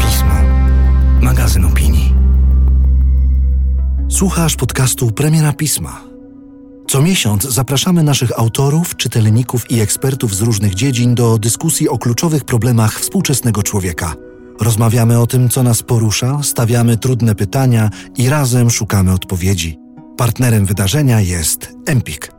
Pismo. Magazyn opinii. Słuchasz podcastu Premiera Pisma. Co miesiąc zapraszamy naszych autorów, czytelników i ekspertów z różnych dziedzin do dyskusji o kluczowych problemach współczesnego człowieka. Rozmawiamy o tym, co nas porusza, stawiamy trudne pytania i razem szukamy odpowiedzi. Partnerem wydarzenia jest Empik.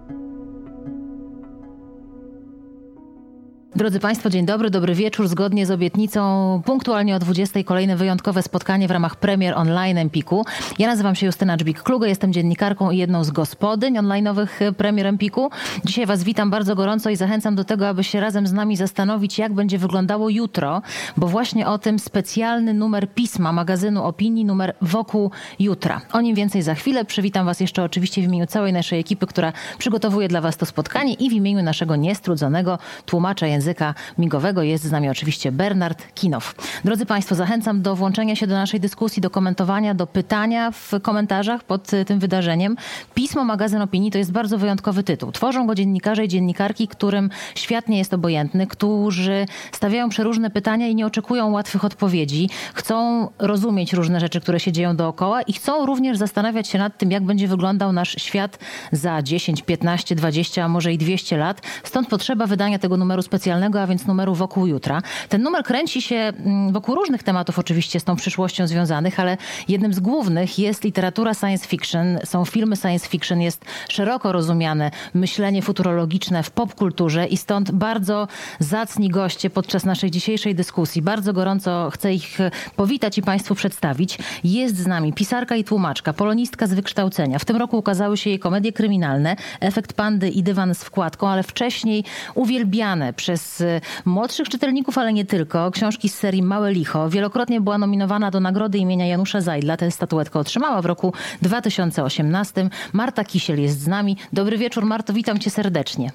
Drodzy Państwo, dzień dobry, dobry wieczór. Zgodnie z obietnicą, punktualnie o 20 kolejne wyjątkowe spotkanie w ramach premier online Empiku. Ja nazywam się Justyna Dżbik-Kluge, jestem dziennikarką i jedną z gospodyń online'owych premier Empiku. Dzisiaj Was witam bardzo gorąco i zachęcam do tego, aby się razem z nami zastanowić, jak będzie wyglądało jutro, bo właśnie o tym specjalny numer pisma magazynu opinii, numer wokół jutra. O nim więcej za chwilę. Przywitam Was jeszcze oczywiście w imieniu całej naszej ekipy, która przygotowuje dla Was to spotkanie i w imieniu naszego niestrudzonego tłumacza języka języka migowego. Jest z nami oczywiście Bernard Kinow. Drodzy Państwo, zachęcam do włączenia się do naszej dyskusji, do komentowania, do pytania w komentarzach pod y, tym wydarzeniem. Pismo Magazyn Opinii to jest bardzo wyjątkowy tytuł. Tworzą go dziennikarze i dziennikarki, którym świat nie jest obojętny, którzy stawiają przeróżne pytania i nie oczekują łatwych odpowiedzi. Chcą rozumieć różne rzeczy, które się dzieją dookoła i chcą również zastanawiać się nad tym, jak będzie wyglądał nasz świat za 10, 15, 20, a może i 200 lat. Stąd potrzeba wydania tego numeru specjalnego a więc numeru Wokół Jutra. Ten numer kręci się mm, wokół różnych tematów oczywiście z tą przyszłością związanych, ale jednym z głównych jest literatura science fiction, są filmy science fiction, jest szeroko rozumiane myślenie futurologiczne w popkulturze i stąd bardzo zacni goście podczas naszej dzisiejszej dyskusji. Bardzo gorąco chcę ich powitać i Państwu przedstawić. Jest z nami pisarka i tłumaczka, polonistka z wykształcenia. W tym roku ukazały się jej komedie kryminalne, Efekt Pandy i Dywan z wkładką, ale wcześniej uwielbiane przez przez młodszych czytelników, ale nie tylko. Książki z serii Małe Licho. Wielokrotnie była nominowana do nagrody imienia Janusza Zajdla. Tę statuetkę otrzymała w roku 2018. Marta Kisiel jest z nami. Dobry wieczór, Marto, witam cię serdecznie.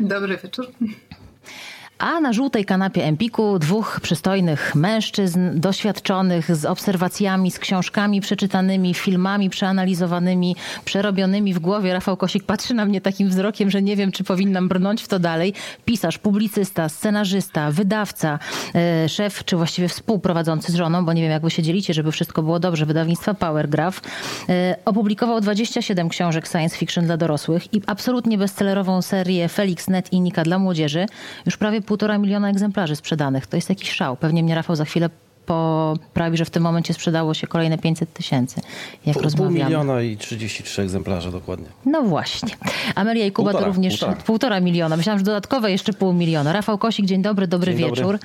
Dobry wieczór. A na żółtej kanapie Empiku dwóch przystojnych mężczyzn, doświadczonych, z obserwacjami, z książkami przeczytanymi, filmami przeanalizowanymi, przerobionymi w głowie. Rafał Kosik patrzy na mnie takim wzrokiem, że nie wiem, czy powinnam brnąć w to dalej. Pisarz, publicysta, scenarzysta, wydawca, e, szef, czy właściwie współprowadzący z żoną, bo nie wiem, jak wy się dzielicie, żeby wszystko było dobrze, wydawnictwa Powergraph. E, opublikował 27 książek science fiction dla dorosłych i absolutnie bestsellerową serię Felix Net i Nika dla młodzieży. Już prawie półtora miliona egzemplarzy sprzedanych. To jest jakiś szał. Pewnie mnie Rafał za chwilę poprawi, że w tym momencie sprzedało się kolejne 500 tysięcy, jak Pół rozmawiamy. Pół miliona i 33 egzemplarze dokładnie. No właśnie. Amelia i Kuba Półtora, to również półtora. półtora miliona. Myślałam, że dodatkowe jeszcze pół miliona. Rafał Kosik, dzień dobry, dobry Dzień wieczór. dobry.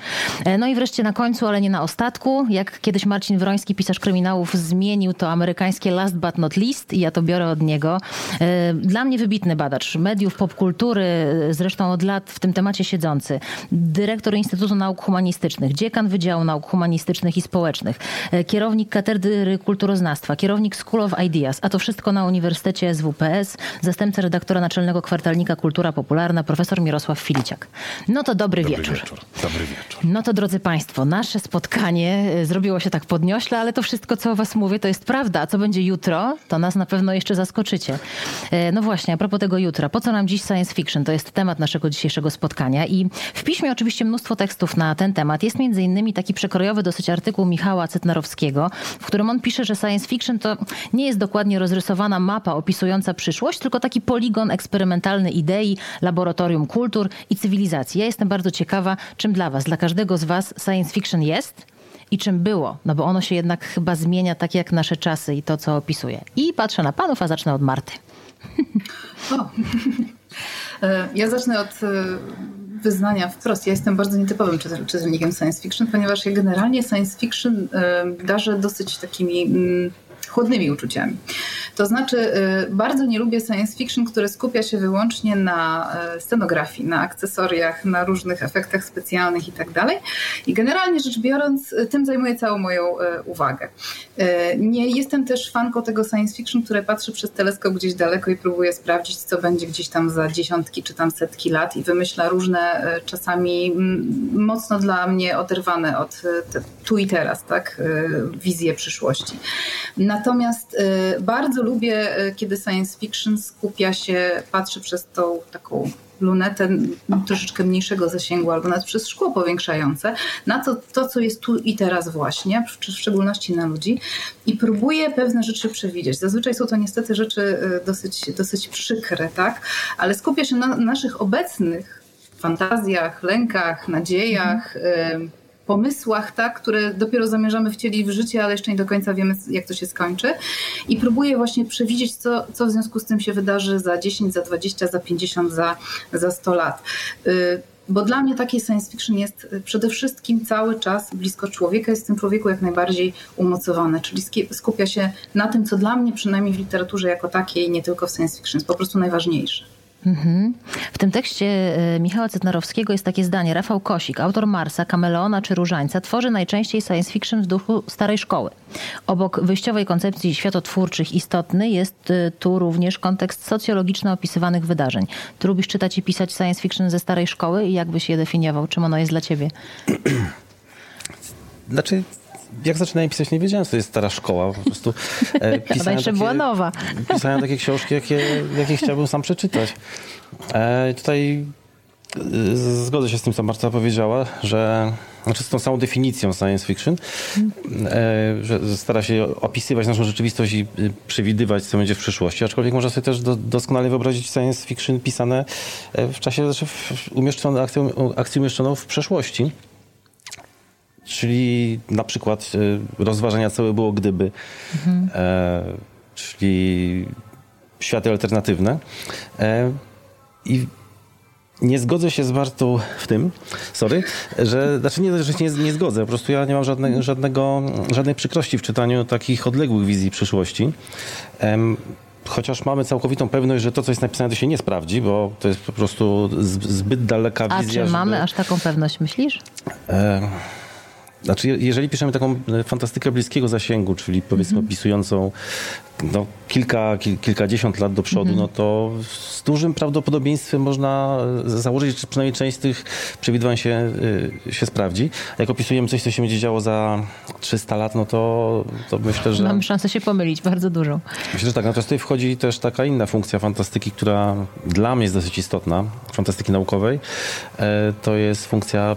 E, No i wreszcie na końcu, ale nie na ostatku, jak kiedyś Marcin Wroński, pisarz kryminałów, zmienił to amerykańskie last but not least i ja to biorę od niego. E, Dla mnie wybitny badacz mediów, popkultury, e, zresztą od lat w tym temacie siedzący. Dyrektor Instytutu Nauk Humanistycznych, dziekan Wydziału Nauk Humanistycznych i Społecznych, e, kierownik Katedry Kulturoznawstwa, kierownik School of Ideas, a to wszystko na Uniwersytecie SWPS, zastępca redaktora naczelnego kwartalnika Kultura Popularna, profesor Mirosław Filiciak. No to dobry, Dobry wieczór. wieczór. Dobry wieczór. No to drodzy Państwo, nasze spotkanie e, zrobiło się tak podniośle, ale to wszystko, co o Was mówię, to jest prawda. A co będzie jutro, to nas na pewno jeszcze zaskoczycie. E, No właśnie, a propos tego jutra, po co nam dziś science fiction? To jest temat naszego dzisiejszego spotkania. I w piśmie oczywiście mnóstwo tekstów na ten temat. Jest między innymi taki przekrojowy dosyć artykuł Michała Cytnarowskiego, w którym on pisze, że science fiction to nie jest dokładnie rozrysowana mapa opisująca przyszłość, tylko taki poligon eksperymentalny idei, laboratorium kultur i cywilizacji. Ja jestem bardzo ciekawa, czym dla Was, dla każdego z Was science fiction jest i czym było, no bo ono się jednak chyba zmienia tak jak nasze czasy i to, co opisuje. I patrzę na panów, a zacznę od Marty. O. E, Ja zacznę od e, wyznania wprost. Ja jestem bardzo nietypowym czytel- czytelnikiem science fiction, ponieważ ja generalnie science fiction e, darzę dosyć takimi mm, chłodnymi uczuciami. To znaczy, y, bardzo nie lubię science fiction, które skupia się wyłącznie na e, scenografii, na akcesoriach, na różnych efektach specjalnych i tak dalej. I generalnie rzecz biorąc, y, tym zajmuje całą moją uwagę. Nie jestem też fanką tego science fiction, które patrzy przez teleskop gdzieś daleko i próbuje sprawdzić, co będzie gdzieś tam za dziesiątki czy tam setki lat i wymyśla różne czasami mm, mocno dla mnie oderwane od tu i teraz, tak, e, wizje przyszłości. Natomiast e, bardzo lubię, e, kiedy science fiction skupia się, patrzy przez tą taką lunetę troszeczkę mniejszego zasięgu albo nawet przez szkło powiększające na to, to co jest tu i teraz właśnie, w szczególności na ludzi i próbuje pewne rzeczy przewidzieć. Zazwyczaj są to niestety rzeczy y, dosyć, dosyć przykre, tak? ale skupia się na naszych obecnych fantazjach, lękach, nadziejach, mhm pomysłach, tak, które dopiero zamierzamy wcielić w życie, ale jeszcze nie do końca wiemy, jak to się skończy. I próbuję właśnie przewidzieć, co, co w związku z tym się wydarzy za 10, za 20, za 50, za, za 100 lat. Y, bo dla mnie taki science fiction jest przede wszystkim cały czas blisko człowieka, jest w tym człowieku jak najbardziej umocowane, czyli skupia się na tym, co dla mnie przynajmniej w literaturze jako takiej, nie tylko w science fiction, jest po prostu najważniejsze. Mhm. W tym tekście e, Michała Cytnarowskiego jest takie zdanie. Rafał Kosik, autor Marsa, Kameleona czy Różańca, tworzy najczęściej science fiction w duchu starej szkoły. Obok wyjściowej koncepcji światotwórczych istotny jest e, tu również kontekst socjologiczny opisywanych wydarzeń. Ty lubisz czytać i pisać science fiction ze starej szkoły i jak byś je definiował? Czym ono jest dla ciebie? Znaczy, jak zaczynałem pisać, nie wiedziałem, co to jest stara szkoła. Po prostu e, pisałem, jeszcze takie, była nowa. pisałem takie książki, jakie, jakie chciałbym sam przeczytać. E, tutaj e, zgodzę się z tym, co Marta powiedziała, że znaczy z tą samą definicją science fiction, e, że stara się opisywać naszą rzeczywistość i y, przewidywać, co będzie w przyszłości, aczkolwiek można sobie też do, doskonale wyobrazić science fiction pisane e, w czasie, znaczy umieszczone, akcję, akcję umieszczoną w przeszłości. Czyli na przykład y, rozważania całe było gdyby, mhm. e, czyli światy alternatywne. E, I nie zgodzę się z Bartą w tym, sorry, że, znaczy nie, że się nie, nie zgodzę, po prostu ja nie mam żadne, żadnego, żadnej przykrości w czytaniu takich odległych wizji przyszłości. Chociaż mamy całkowitą pewność, że to, co jest napisane, to się nie sprawdzi, bo to jest po prostu zbyt daleka wizja. A czy żeby... mamy aż taką pewność, myślisz? E, znaczy, jeżeli piszemy taką e, fantastykę bliskiego zasięgu, czyli powiedzmy mm -hmm. opisującą no, kilka, kil, kilkadziesiąt lat do przodu, mm -hmm. no to z dużym prawdopodobieństwem można e, założyć, że przynajmniej część z tych przewidywań się, y, się sprawdzi. Jak opisujemy coś, co się będzie działo za 300 lat, no to, to myślę, że... Mamy szansę się pomylić, bardzo dużo. Myślę, że tak. Natomiast tutaj wchodzi też taka inna funkcja fantastyki, która dla mnie jest dosyć istotna, fantastyki naukowej. To jest funkcja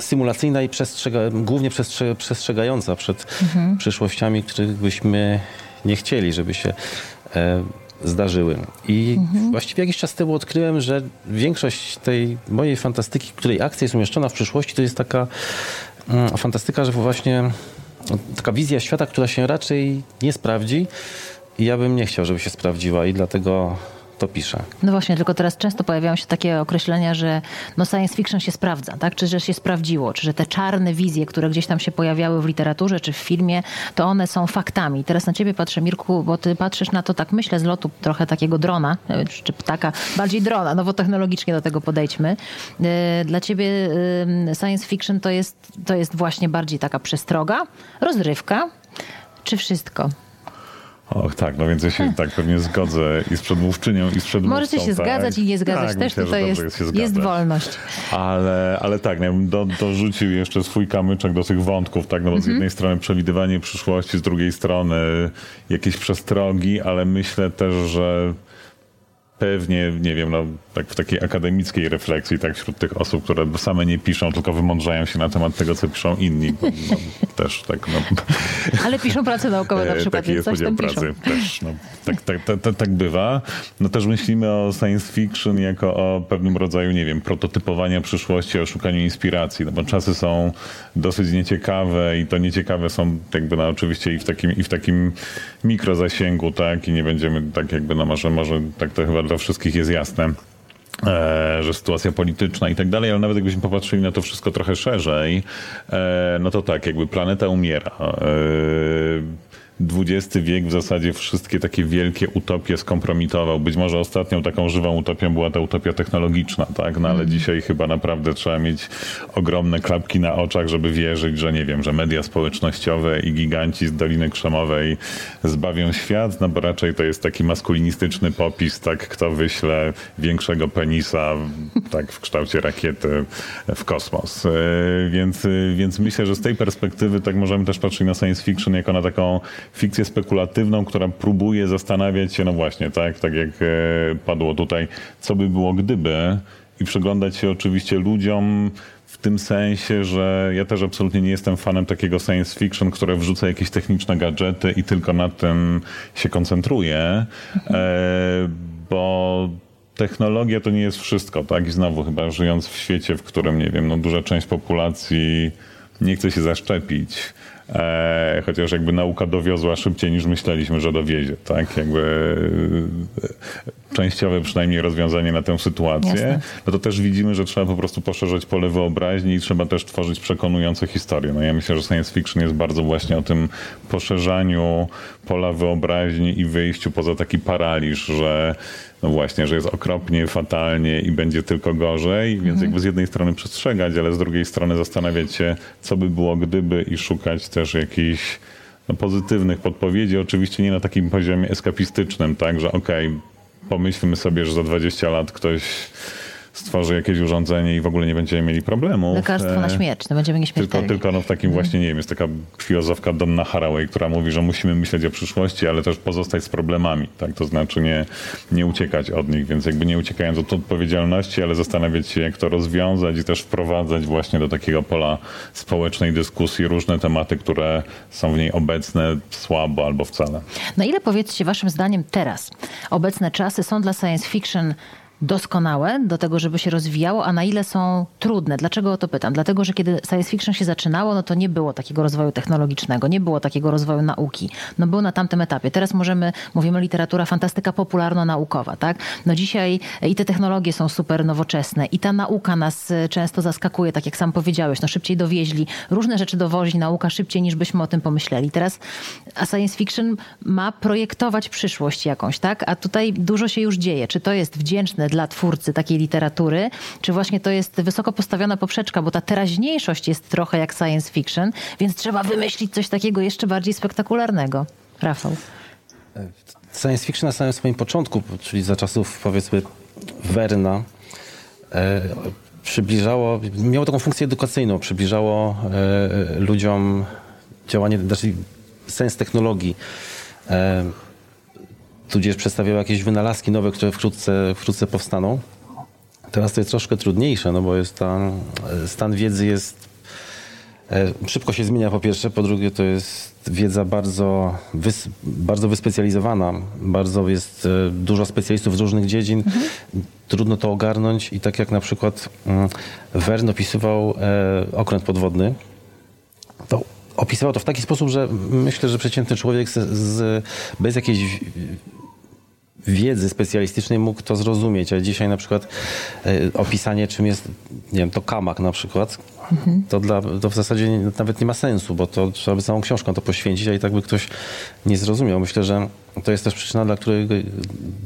symulacyjna i przestrzega, głównie przestrze, przestrzegająca przed mhm. przyszłościami, których byśmy nie chcieli, żeby się e, zdarzyły. I mhm. właściwie jakiś czas temu odkryłem, że większość tej mojej fantastyki, której akcja jest umieszczona w przyszłości, to jest taka mm, fantastyka, że właśnie taka wizja świata, która się raczej nie sprawdzi. I ja bym nie chciał, żeby się sprawdziła i dlatego to pisze. No właśnie, tylko teraz często pojawiają się takie określenia, że no science fiction się sprawdza, tak? Czy że się sprawdziło, czy że te czarne wizje, które gdzieś tam się pojawiały w literaturze czy w filmie, to one są faktami. Teraz na ciebie patrzę, Mirku, bo ty patrzysz na to, tak myślę, z lotu trochę takiego drona, e, czy ptaka, bardziej drona, nowotechnologicznie do tego podejdźmy. E, dla ciebie science fiction to jest, to jest właśnie bardziej taka przestroga, rozrywka, czy wszystko? Och, tak, no więc ja się tak pewnie zgodzę i z przedmówczynią, i z przedmówcą. Możecie się tak. zgadzać i nie zgadzać tak, też, myślę, tutaj jest, jest, jest, wolność. Ale, ale tak, no ja bym do, dorzucił jeszcze swój kamyczek do tych wątków, tak, no bo z mhm. jednej strony przewidywanie przyszłości, z drugiej strony jakieś przestrogi, ale myślę też, że pewnie, nie wiem, no, tak w takiej akademickiej refleksji, tak wśród tych osób, które same nie piszą, tylko wymądrzają się na temat tego, co piszą inni. Bo, no, też tak, no. Ale piszą prace naukowe na e, przykład, Taki jest podział pracy też, no, tak, tak, tak, tak, tak bywa. No też myślimy o science fiction jako o pewnym rodzaju, nie wiem, prototypowania przyszłości, o szukaniu inspiracji, no bo czasy są dosyć nieciekawe i to nieciekawe są jakby no oczywiście i w takim, i w takim mikrozasięgu, tak, i nie będziemy tak jakby, no może, może tak to chyba dla wszystkich jest jasne, e, że sytuacja polityczna i tak dalej, ale nawet jakbyśmy popatrzyli na to wszystko trochę szerzej, e, no to tak, jakby planeta umiera. E, XX wiek w zasadzie wszystkie takie wielkie utopie skompromitował. Być może ostatnią taką żywą utopią była ta utopia technologiczna, tak? No ale mm. dzisiaj chyba naprawdę trzeba mieć ogromne klapki na oczach, żeby wierzyć, że nie wiem, że media społecznościowe i giganci z Doliny Krzemowej zbawią świat, no bo raczej to jest taki maskulinistyczny popis, tak? Kto wyśle większego penisa, tak, w kształcie rakiety w kosmos. E, więc, więc myślę, że z tej perspektywy tak możemy też patrzeć na science fiction jako na taką fikcję spekulatywną, która próbuje zastanawiać się, no właśnie, tak, tak jak e, padło tutaj, co by było gdyby i przyglądać się oczywiście ludziom w tym sensie, że ja też absolutnie nie jestem fanem takiego science fiction, które wrzuca jakieś techniczne gadżety i tylko na tym się koncentruje, e, bo technologia to nie jest wszystko, tak? I znowu chyba żyjąc w świecie, w którym, nie wiem, no duża część populacji nie chce się zaszczepić, E, chociaż jakby nauka dowiozła szybciej niż myśleliśmy, że dowiezie, tak? Jakby e, częściowe przynajmniej rozwiązanie na tę sytuację. Jasne. No to też widzimy, że trzeba po prostu poszerzać pole wyobraźni i trzeba też tworzyć przekonujące historie. No ja myślę, że science fiction jest bardzo właśnie o tym poszerzaniu pola wyobraźni i wyjściu poza taki paraliż, że no właśnie, że jest okropnie, fatalnie i będzie tylko gorzej, więc mhm. jakby z jednej strony przestrzegać, ale z drugiej strony zastanawiać się, co by było gdyby i szukać też jakichś no, pozytywnych podpowiedzi, oczywiście nie na takim poziomie eskapistycznym, tak, że okej, okay, pomyślmy sobie, że za 20 lat ktoś stworzy jakieś urządzenie i w ogóle nie będziemy mieli problemu. Lekarstwo na e, śmierć, no będziemy mieć Tylko, tylko no w takim mhm. właśnie, nie wiem, jest taka filozofka Donna Haraway, która mówi, że musimy myśleć o przyszłości, ale też pozostać z problemami, tak? To znaczy nie, nie uciekać od nich, więc jakby nie uciekając od odpowiedzialności, ale zastanawiać się, jak to rozwiązać i też wprowadzać właśnie do takiego pola społecznej dyskusji różne tematy, które są w niej obecne słabo albo wcale. No ile powiedzcie waszym zdaniem teraz obecne czasy są dla science fiction doskonałe do tego, żeby się rozwijało, a na ile są trudne. Dlaczego o to pytam? Dlatego, że kiedy science fiction się zaczynało, no to nie było takiego rozwoju technologicznego, nie było takiego rozwoju nauki. No był na tamtym etapie. Teraz możemy, mówimy literatura, fantastyka popularno-naukowa, tak? No dzisiaj i te technologie są super nowoczesne i ta nauka nas e, często zaskakuje, tak jak sam powiedziałeś, no szybciej dowieźli. Różne rzeczy dowozi nauka szybciej niż byśmy o tym pomyśleli. Teraz a science fiction ma projektować przyszłość jakąś, tak? A tutaj dużo się już dzieje. Czy to jest wdzięczne dla twórcy takiej literatury, czy właśnie to jest wysoko postawiona poprzeczka, bo ta teraźniejszość jest trochę jak science fiction, więc trzeba wymyślić coś takiego jeszcze bardziej spektakularnego. Rafał. Science fiction na samym swoim początku, czyli za czasów powiedzmy Werna, e, przybliżało, miało taką funkcję edukacyjną, przybliżało e, ludziom działanie, znaczy sens technologii. E, tudzież przedstawiał jakieś wynalazki nowe, które wkrótce, wkrótce powstaną. Teraz to jest troszkę trudniejsze, no bo jest ta, stan wiedzy jest e, szybko się zmienia po pierwsze, po drugie to jest wiedza bardzo, wys, bardzo wyspecjalizowana, bardzo jest e, dużo specjalistów z różnych dziedzin, mhm. trudno to ogarnąć i tak jak na przykład mm, Wern opisywał e, okręt podwodny, to opisywał to w taki sposób, że myślę, że przeciętny człowiek z, z, bez jakiejś wiedzy specjalistycznej mógł to zrozumieć, a dzisiaj na przykład e, opisanie czym jest, nie wiem, to kamak na przykład, mhm. to, dla, to w zasadzie nawet nie ma sensu, bo to trzeba by całą książkę to poświęcić, a i tak by ktoś nie zrozumiał. Myślę, że to jest też przyczyna, dla której,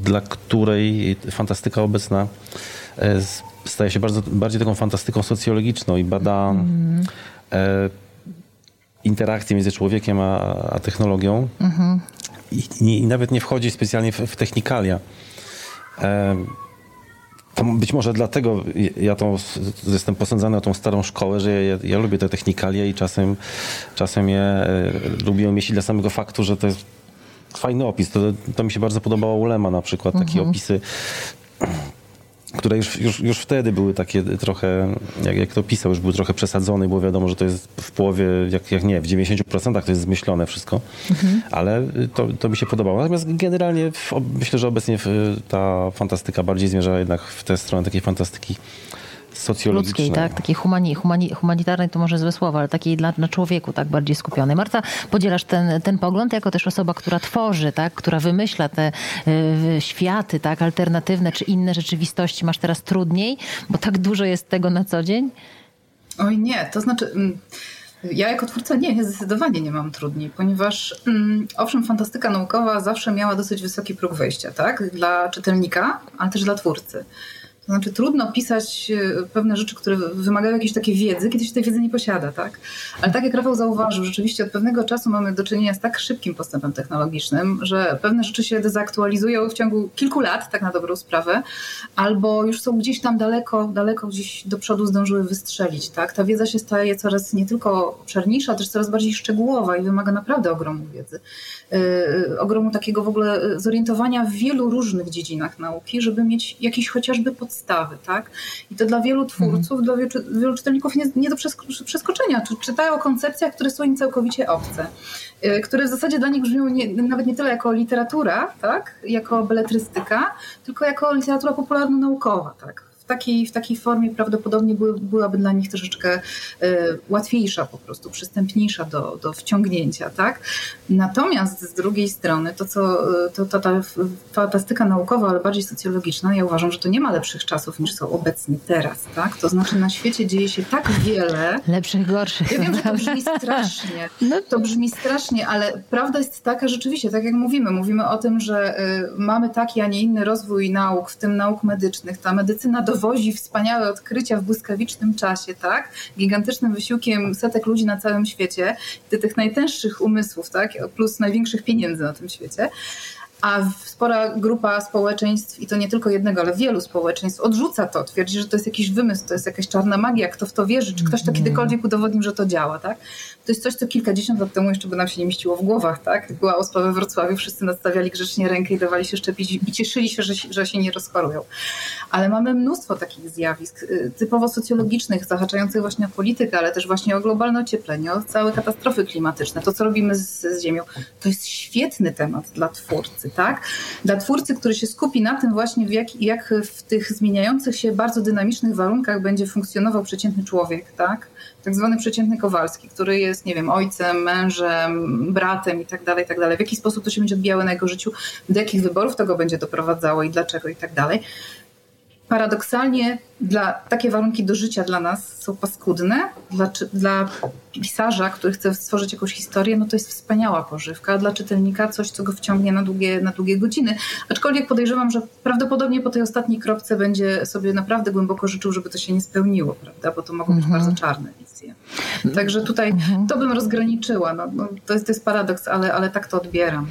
dla której fantastyka obecna e, staje się bardzo, bardziej taką fantastyką socjologiczną i bada mhm. e, interakcję między człowiekiem a, a technologią. Mhm i, i nawet nie wchodzi specjalnie w, w technikalia. E, to być może dlatego ja tą, jestem posądzany o tą starą szkołę, że ja, ja lubię te technikalia i czasem, czasem je e, lubię umieścić dla samego faktu, że to jest fajny opis. To, to mi się bardzo podobało u Lema na przykład, takie mhm. opisy które już, już, już wtedy były takie trochę, jak, jak to pisał, już był trochę przesadzony, bo wiadomo, że to jest w połowie, jak, jak nie, w 90% to jest zmyślone wszystko, mhm. ale to, to mi się podobało. Natomiast generalnie w, myślę, że obecnie ta fantastyka bardziej zmierza jednak w tę stronę takiej fantastyki socjologicznej. Ludzkiej, tak, takiej humani, humani, humanitarnej to może złe słowo, ale takiej dla, dla człowieku tak bardziej skupionej. Marta, podzielasz ten, ten pogląd jako też osoba, która tworzy, tak, która wymyśla te y, światy, tak, alternatywne czy inne rzeczywistości. Masz teraz trudniej, bo tak dużo jest tego na co dzień? Oj nie, to znaczy... Mm, ja jako twórca nie, zdecydowanie nie mam trudniej, ponieważ mm, owszem, fantastyka naukowa zawsze miała dosyć wysoki próg wejścia, tak? Dla czytelnika, ale też dla twórcy. To znaczy trudno pisać e, pewne rzeczy, które wymagają jakiejś takiej wiedzy, kiedy się tej wiedzy nie posiada, tak? Ale tak jak Rafał zauważył, rzeczywiście od pewnego czasu mamy do czynienia z tak szybkim postępem technologicznym, że pewne rzeczy się dezaktualizują w ciągu kilku lat, tak na dobrą sprawę, albo już są gdzieś tam daleko, daleko gdzieś do przodu zdążyły wystrzelić, tak? Ta wiedza się staje coraz nie tylko obszerniejsza, też coraz bardziej szczegółowa i wymaga naprawdę ogromu wiedzy. Yy, ogromu takiego w ogóle zorientowania w wielu różnych dziedzinach nauki, żeby mieć jakiś chociażby pod podstawy, tak? I to dla wielu twórców, mhm. dla wielu, wielu czytelników nie, nie do przeskoczenia. Czy, czytają o koncepcjach, które są im całkowicie obce, y, które w zasadzie dla nich brzmią nie, nawet nie tyle jako literatura, tak? Jako beletrystyka, tylko jako literatura popularno-naukowa, tak? W takiej, w takiej formie prawdopodobnie były, byłaby dla nich troszeczkę y, łatwiejsza po prostu, przystępniejsza do, do wciągnięcia, tak? Natomiast z drugiej strony to, co to, to ta fantastyka naukowa, ale bardziej socjologiczna, ja uważam, że to nie ma lepszych czasów niż są obecnie teraz, tak? To znaczy na świecie dzieje się tak wiele. Lepszych, gorszych. Ja wiem, że to brzmi strasznie. No. To brzmi strasznie, ale prawda jest taka rzeczywiście, tak jak mówimy, mówimy o tym, że y, mamy taki, a nie inny rozwój nauk, w tym nauk medycznych. Ta medycyna do dowozi wspaniałe odkrycia w błyskawicznym czasie, tak? Gigantycznym wysiłkiem setek ludzi na całym świecie, tych najtęższych umysłów, tak? Plus największych pieniędzy na tym świecie a spora grupa społeczeństw, i to nie tylko jednego, ale wielu społeczeństw, odrzuca to, twierdzi, że to jest jakiś wymysł, to jest jakaś czarna magia, kto w to wierzy, czy ktoś to mhm. kiedykolwiek udowodnił, że to działa, tak? To jest coś, co kilkadziesiąt lat temu jeszcze by nam się nie mieściło w głowach, tak? Była ospa we Wrocławiu, wszyscy nadstawiali grzecznie rękę i dawali się szczepić i cieszyli się, że, że się nie rozchorują. Ale mamy mnóstwo takich zjawisk, y, typowo socjologicznych, zahaczających właśnie o politykę, ale też właśnie o globalne ocieplenie, o całe katastrofy klimatyczne, to co robimy z, z Ziemią. To jest świetny temat dla twórcy, tak? Dla twórcy, który się skupi na tym właśnie, w jak, jak w tych zmieniających się bardzo dynamicznych warunkach będzie funkcjonował przeciętny człowiek, tak? Tak zwany przeciętny Kowalski, który jest, nie wiem, ojcem, mężem, bratem i tak dalej, i tak dalej. W jaki sposób to się będzie odbijało na jego życiu, do jakich wyborów to go będzie doprowadzało i dlaczego i tak dalej paradoksalnie dla, takie warunki do życia dla nas są paskudne. Dla, dla pisarza, który chce stworzyć jakąś historię, no to jest wspaniała pożywka, a dla czytelnika coś, co go wciągnie na długie, na długie godziny. Aczkolwiek podejrzewam, że prawdopodobnie po tej ostatniej kropce będzie sobie naprawdę głęboko życzył, żeby to się nie spełniło, prawda? Bo to mogą być mhm. bardzo czarne wizje. Także tutaj mhm. to bym rozgraniczyła. No, no, to, jest, to jest paradoks, ale, ale tak to odbieram.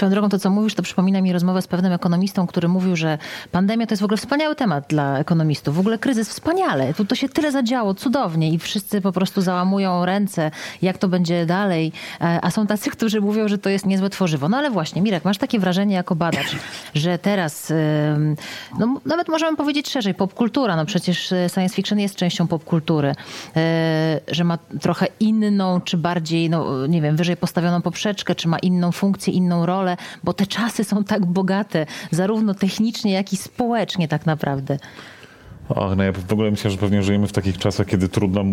Swoją drogą to, co mówisz, to przypomina mi rozmowę z pewnym ekonomistą, który mówił, że pandemia to jest w ogóle wspaniały temat dla ekonomistów. W ogóle kryzys wspaniale. Tu to się tyle zadziało, cudownie i wszyscy po prostu załamują ręce, jak to będzie dalej. E, a są tacy, którzy mówią, że to jest niezłe tworzywo. No ale właśnie, Mirek, masz takie wrażenie jako badacz, że teraz, no nawet możemy powiedzieć szerzej, popkultura, no przecież e, science fiction jest częścią popkultury, e, że ma trochę inną, czy bardziej, no nie wiem, wyżej postawioną poprzeczkę, czy ma inną funkcję, inną rolę, bo te czasy są tak bogate, zarówno technicznie, jak i społecznie tak naprawdę. Och, no ja w ogóle myślę, że pewnie żyjemy w takich czasach, kiedy trudno,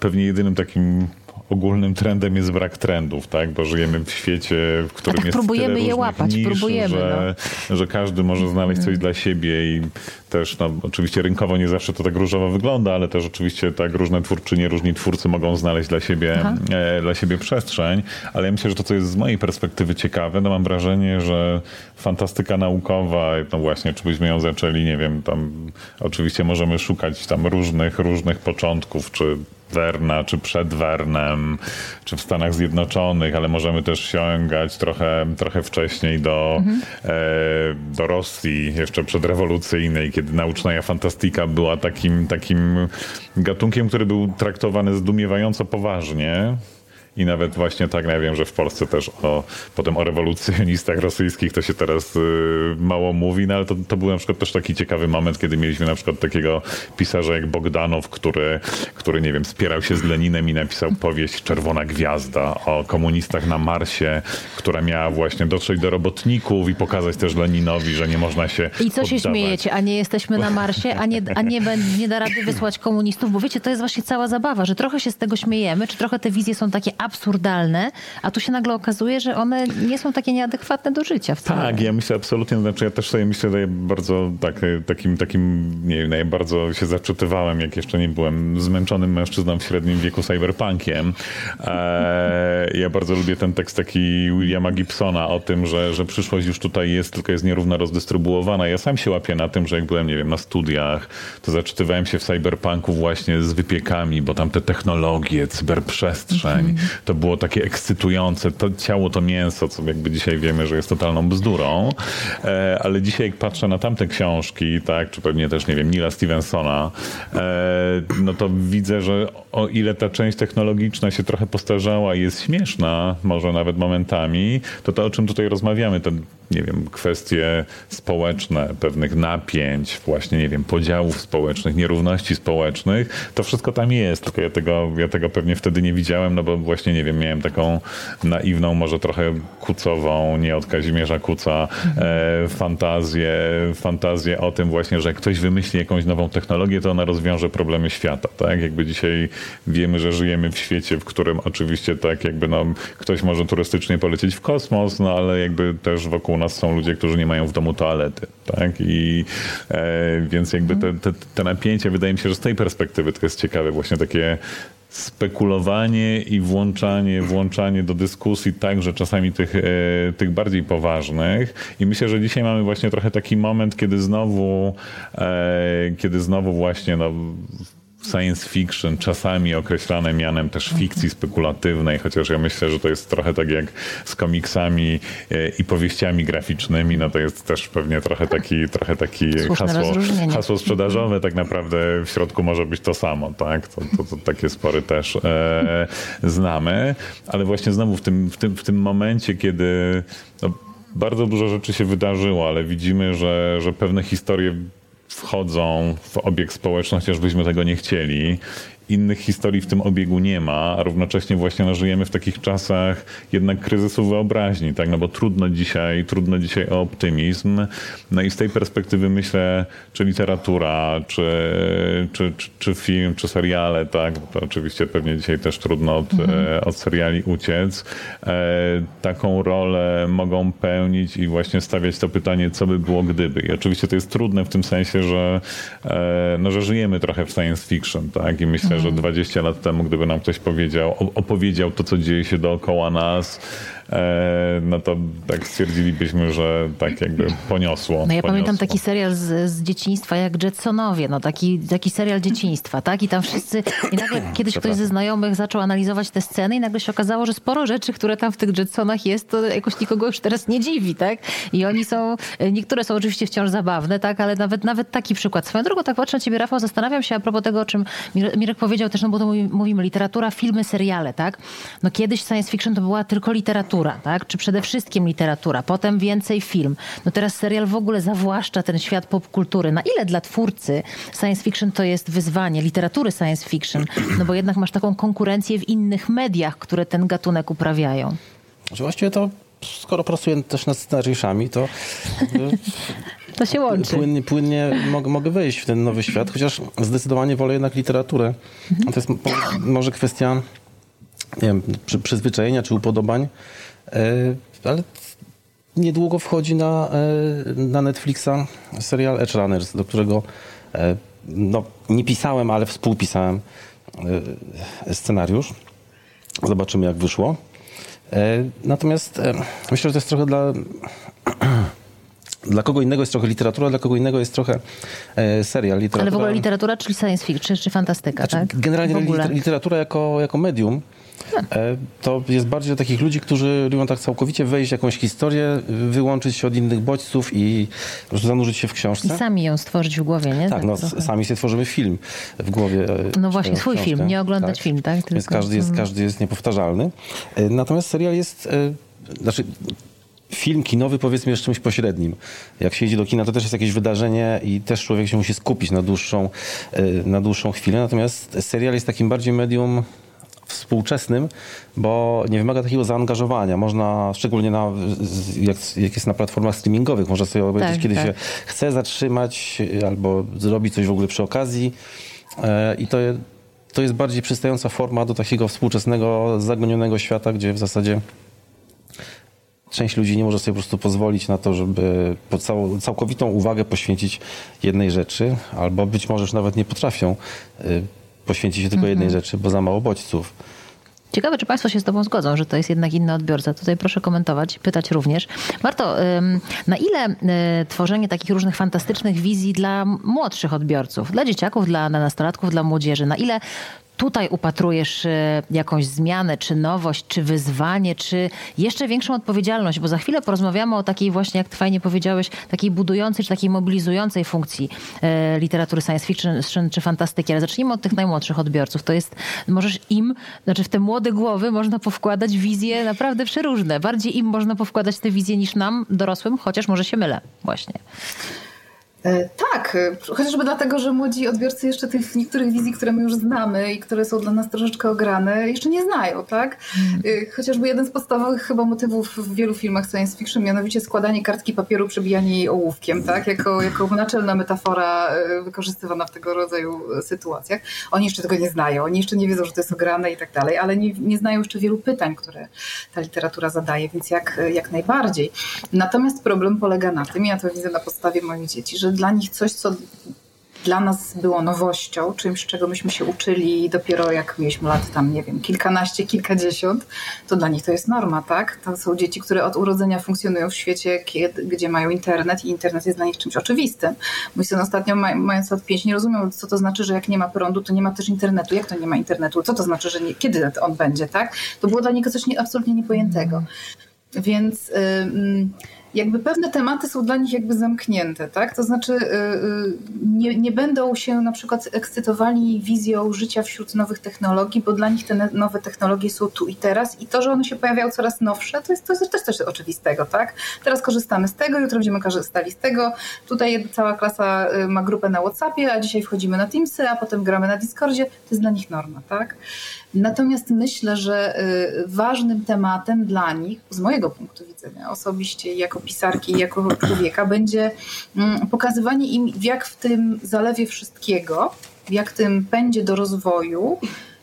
pewnie jedynym takim ogólnym trendem jest brak trendów, tak? Bo żyjemy w świecie, w którym tak, jest próbujemy tyle je łapać, próbujemy, że, no. że każdy może znaleźć coś mm. dla siebie i też, no, oczywiście rynkowo nie zawsze to tak różowo wygląda, ale też oczywiście tak różne twórczynie, różni twórcy mogą znaleźć dla siebie, e, dla siebie przestrzeń, ale ja myślę, że to, co jest z mojej perspektywy ciekawe, no mam wrażenie, że fantastyka naukowa, no właśnie, czy byśmy ją zaczęli, nie wiem, tam oczywiście możemy szukać tam różnych, różnych początków, czy Werna, czy przed Wernem, czy w Stanach Zjednoczonych, ale możemy też sięgać trochę, trochę wcześniej do, mhm. e, do Rosji, jeszcze przedrewolucyjnej, kiedy nauczna fantastika była takim, takim gatunkiem, który był traktowany zdumiewająco poważnie. I nawet właśnie tak, no ja wiem, że w Polsce też o, potem o rewolucjonistach rosyjskich to się teraz y, mało mówi, no ale to, to był na przykład też taki ciekawy moment, kiedy mieliśmy na przykład takiego pisarza jak Bogdanow, który, który nie wiem, spierał się z Leninem i napisał powieść Czerwona Gwiazda o komunistach na Marsie, która miała właśnie dotrzeć do robotników i pokazać też Leninowi, że nie można się I co poddawać. się śmiejecie, a nie jesteśmy na Marsie, a nie, a nie, nie da rady wysłać komunistów, bo wiecie, to jest właśnie cała zabawa, że trochę się z tego śmiejemy, czy trochę te wizje są takie absurdalne, a tu się nagle okazuje, że one nie są takie nieadekwatne do życia wcale. Tak, ja myślę absolutnie, znaczy ja też sobie myślę, że ja bardzo tak, takim, takim, nie wiem, ja bardzo się zaczytywałem, jak jeszcze nie byłem zmęczonym mężczyzną w średnim wieku cyberpunkiem. Eee, ja bardzo lubię ten tekst taki Williama Gibsona o tym, że, że przyszłość już tutaj jest, tylko jest nierówno rozdystrybuowana. Ja sam się łapię na tym, że jak byłem, nie wiem, na studiach, to zaczytywałem się w cyberpunku właśnie z wypiekami, bo tam te technologie, cyberprzestrzeń, -hmm. To było takie ekscytujące. To ciało, to mięso, co jakby dzisiaj wiemy, że jest totalną bzdurą. E, ale dzisiaj jak patrzę na tamte książki, tak, czy pewnie też, nie wiem, Nila Stevensona, e, no to widzę, że o ile ta część technologiczna się trochę postarzała i jest śmieszna, może nawet momentami, to to, o czym tutaj rozmawiamy, ten nie wiem, kwestie społeczne, pewnych napięć, właśnie, nie wiem, podziałów społecznych, nierówności społecznych, to wszystko tam jest, tylko ja tego, ja tego pewnie wtedy nie widziałem, no bo właśnie, nie wiem, miałem taką naiwną, może trochę kucową, nie od Kazimierza Kuca, e, fantazję, fantazję o tym właśnie, że jak ktoś wymyśli jakąś nową technologię, to ona rozwiąże problemy świata, tak? Jakby dzisiaj wiemy, że żyjemy w świecie, w którym oczywiście tak jakby no, ktoś może turystycznie polecieć w kosmos, no ale jakby też wokół nas są ludzie, którzy nie mają w domu toalety, tak? I e, więc jakby te, te, te napięcie, wydaje mi się, że z tej perspektywy to jest ciekawe, właśnie takie spekulowanie i włączanie, włączanie do dyskusji także czasami tych, e, tych bardziej poważnych. I myślę, że dzisiaj mamy właśnie trochę taki moment, kiedy znowu, e, kiedy znowu właśnie no, science fiction, czasami określane mianem też fikcji spekulatywnej, chociaż ja myślę, że to jest trochę tak jak z komiksami e, i powieściami graficznymi, no to jest też pewnie trochę taki, trochę taki hasło, hasło sprzedażowe, tak naprawdę w środku może być to samo, tak? To, to, to takie spory też e, znamy, ale właśnie znowu w tym, w tym, w tym momencie, kiedy no, bardzo dużo rzeczy się wydarzyło, ale widzimy, że, że pewne historie wchodzą w obieg społeczny, chociaż byśmy tego nie chcieli innych historii w tym obiegu nie ma, a równocześnie właśnie no, żyjemy w takich czasach jednak kryzysu wyobraźni, tak? No bo trudno dzisiaj, trudno dzisiaj o optymizm. No i z tej perspektywy myślę, czy literatura, czy, czy, czy, czy film, czy seriale, tak? To oczywiście pewnie dzisiaj też trudno od, mhm. E, od seriali uciec. E, taką rolę mogą pełnić i właśnie stawiać to pytanie, co by było gdyby. I oczywiście to jest trudne w tym sensie, że, e, no, że żyjemy trochę w science fiction, tak? I myślę, że 20 lat temu, gdyby nam ktoś powiedział, opowiedział to, co dzieje się dookoła nas, no to tak stwierdzilibyśmy, że tak jakby poniosło. No ja poniosło. pamiętam taki serial z, z dzieciństwa jak Jetsonowie, no taki, taki serial dzieciństwa, tak? I tam wszyscy, i nagle kiedyś ktoś ze znajomych zaczął analizować te sceny i nagle się okazało, że sporo rzeczy, które tam w tych Jetsonach jest, to jakoś nikogo już teraz nie dziwi, tak? I oni są, niektóre są oczywiście wciąż zabawne, tak? Ale nawet, nawet taki przykład. Swoją drogą tak patrzę na ciebie, Rafał, zastanawiam się a propos tego, o czym Mirek powiedział też, no bo to mówimy literatura, filmy, seriale, tak? No kiedyś science fiction to była tylko literatura literatura, tak? czy przede wszystkim literatura, potem więcej film. No teraz serial w ogóle zawłaszcza ten świat popkultury. Na ile dla twórcy science fiction to jest wyzwanie, literatury science fiction? No bo jednak masz taką konkurencję w innych mediach, które ten gatunek uprawiają. Znaczy właściwie to skoro pracuję też nad scenariuszami, to. to się łączy. Płynnie, płynnie mogę, mogę wejść w ten nowy świat, chociaż zdecydowanie wolę jednak literaturę. Mhm. To jest może kwestia nie wiem, przyzwyczajenia czy upodobań. E, ale niedługo wchodzi na, e, na Netflixa serial Edge Runners, do którego e, no, nie pisałem, ale współpisałem scenariusz. Zobaczymy, jak wyszło. Natomiast myślę, że to jest trochę dla. Dla kogo innego jest trochę literatura, dla kogo innego jest trochę serial. Literatura. Ale w ogóle literatura, czyli science fiction, czy fantastyka, znaczy, tak? Generalnie literatura jako, jako medium to jest bardziej dla takich ludzi, którzy lubią tak całkowicie wejść w jakąś historię, wyłączyć się od innych bodźców i zanurzyć się w książce. I sami ją stworzyć w głowie, nie? Tak, tak no, sami sobie tworzymy film w głowie. E, no właśnie, swój książkę. film, nie oglądać tak. film, tak? Tylko... Więc każdy jest, każdy jest niepowtarzalny. E, natomiast serial jest, znaczy film kinowy powiedzmy jest czymś pośrednim. Jak się idzie do kina, to też jest jakieś wydarzenie i też człowiek się musi skupić na dłuższą, na dłuższą chwilę. Natomiast serial jest takim bardziej medium współczesnym, bo nie wymaga takiego zaangażowania. Można, szczególnie na, jak, jak jest na platformach streamingowych, można sobie obejrzeć, tak, kiedy tak. się chce zatrzymać albo zrobić coś w ogóle przy okazji. E, I to to jest bardziej przystająca forma do takiego współczesnego, zagonionego świata, gdzie w zasadzie część ludzi nie może sobie po prostu pozwolić na to, żeby cał, całkowitą uwagę poświęcić jednej rzeczy, albo być może już nawet nie potrafią poświęcić się tylko jednej mhm. rzeczy, bo za mało bodźców. Ciekawe, czy Państwo się z Tobą zgodzą, że to jest jednak inny odbiorca. Tutaj proszę komentować, pytać również. Warto, na ile y, tworzenie takich różnych fantastycznych wizji dla młodszych odbiorców, dla dzieciaków, dla nastolatków, dla młodzieży, na ile tutaj upatrujesz e, jakąś zmianę, czy nowość, czy wyzwanie, czy jeszcze większą odpowiedzialność? Bo za chwilę porozmawiamy o takiej właśnie, jak fajnie powiedziałeś, takiej budującej, czy takiej mobilizującej funkcji e, literatury science fiction czy fantastyki. Ale zacznijmy od tych najmłodszych odbiorców. To jest, możesz im, znaczy w te młode głowy można powkładać wizje naprawdę przeróżne. Bardziej im można powkładać te wizje niż nam, dorosłym, chociaż może się mylę właśnie. E, tak, e, chociażby dlatego, że młodzi odbiorcy jeszcze tych niektórych wizji, które my już znamy i które są dla nas troszeczkę ograne, jeszcze nie znają, tak? Hmm. E, chociażby jeden z podstawowych chyba motywów w wielu filmach science fiction, mianowicie składanie kartki papieru, przebijanie jej ołówkiem, tak? Jako, jako naczelna metafora wykorzystywana w tego rodzaju sytuacjach. Oni jeszcze tego nie znają, oni jeszcze nie wiedzą, że to jest ograne i tak dalej, ale nie, nie znają jeszcze wielu pytań, które ta literatura zadaje, więc jak, jak najbardziej. Natomiast problem polega na tym, ja to widzę na podstawie moich dzieci, że że dla nich coś, co dla nas było nowością, czymś, czego myśmy się uczyli dopiero jak mieliśmy lat tam, nie wiem, kilkanaście, kilkadziesiąt, to dla nich to jest norma, tak? To są dzieci, które od urodzenia funkcjonują w świecie, kiedy, gdzie mają internet i internet jest dla nich czymś oczywistym. Mój syn ostatnio, mając lat pięć, nie rozumiał, co to znaczy, że jak nie ma prądu, to nie ma też internetu. Jak to nie ma internetu? Co to znaczy, że nie, kiedy on będzie, tak? To było dla niego coś nie, absolutnie niepojętego. Więc... Yy, jakby pewne tematy są dla nich jakby zamknięte, tak? To znaczy y, y, nie, nie będą się na przykład ekscytowali wizją życia wśród nowych technologii, bo dla nich te nowe technologie są tu i teraz i to, że one się pojawiają coraz nowsze, to jest, to jest też oczywistego, tak? Teraz korzystamy z tego, jutro będziemy korzystali z tego. Tutaj cała klasa y, ma grupę na Whatsappie, a dzisiaj wchodzimy na Teamsy, a potem gramy na Discordzie. To jest dla nich norma, tak? Natomiast myślę, że y, ważnym tematem dla nich, z mojego punktu widzenia osobiście, jako pisarki, jako człowieka, będzie mm, pokazywanie im, jak w tym zalewie wszystkiego, jak tym pędzie do rozwoju,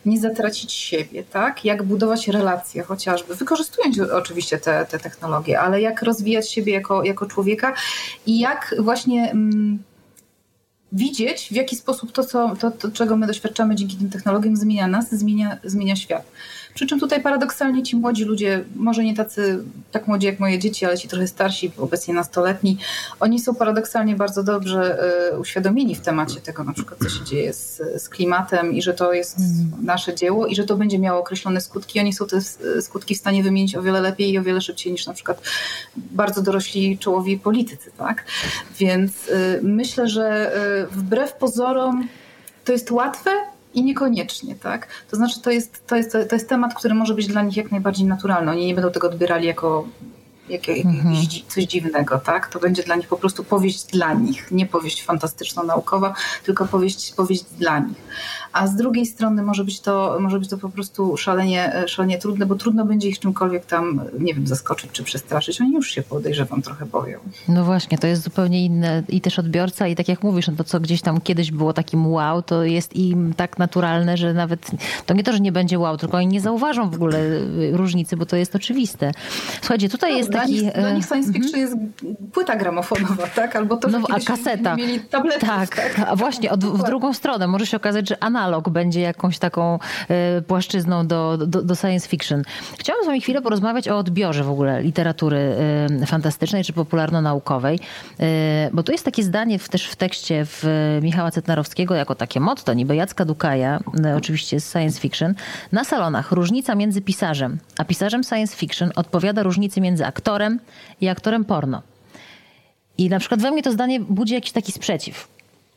nie zatracić siebie, tak? Jak budować relacje chociażby, wykorzystując oczywiście te, te technologie, ale jak rozwijać siebie jako, jako człowieka i jak właśnie. Mm, widzieć, w jaki sposób to, co, to, to, czego my doświadczamy dzięki tym technologiom, zmienia nas, zmienia, zmienia świat. Przy czym tutaj paradoksalnie ci młodzi ludzie, może nie tacy tak młodzi jak moje dzieci, ale ci trochę starsi, obecnie nastoletni, oni są paradoksalnie bardzo dobrze e, uświadomieni w temacie tego, na przykład co się dzieje z, z klimatem i że to jest mm. nasze dzieło i że to będzie miało określone skutki. Oni są te skutki w stanie wymienić o wiele lepiej i o wiele szybciej niż na przykład bardzo dorośli czołowi politycy, tak? Więc y, myślę, że y, wbrew pozorom to jest łatwe, i niekoniecznie, tak? To znaczy, to jest, to, jest, to jest temat, który może być dla nich jak najbardziej naturalny. Oni nie będą tego odbierali jako jak, jak, mhm. coś dziwnego, tak? To będzie dla nich po prostu powieść dla nich, nie powieść fantastyczno-naukowa, tylko powieść, powieść dla nich. A z drugiej strony może być to, może być to po prostu szalenie, szalenie trudne, bo trudno będzie ich czymkolwiek tam, nie wiem, zaskoczyć czy przestraszyć. Oni już się podejrzewam trochę boją. No właśnie, to jest zupełnie inne i też odbiorca i tak jak mówisz, no to co gdzieś tam kiedyś było takim wow, to jest im tak naturalne, że nawet to nie to, że nie będzie wow, tylko oni nie zauważą w ogóle różnicy, bo to jest oczywiste. Słuchajcie, tutaj no, jest dla taki... Nich, dla nich science fiction jest płyta gramofonowa, tak? Albo to, no, a kaseta. Mieli tabletów, tak, tak, a właśnie od, w drugą stronę może się okazać, że analog będzie jakąś taką y, płaszczyzną do, do, do, science fiction. Chciałam z wami chwilę porozmawiać o odbiorze w ogóle literatury y, fantastycznej czy popularno-naukowej, y, bo tu jest takie zdanie w, też w tekście w Michała Cetnarowskiego jako takie motto, niby Jacka Dukaja, oczywiście z science fiction. Na salonach różnica między pisarzem a pisarzem science fiction odpowiada różnicy między aktorem aktorem i aktorem porno. I na przykład we mnie to zdanie budzi jakiś taki sprzeciw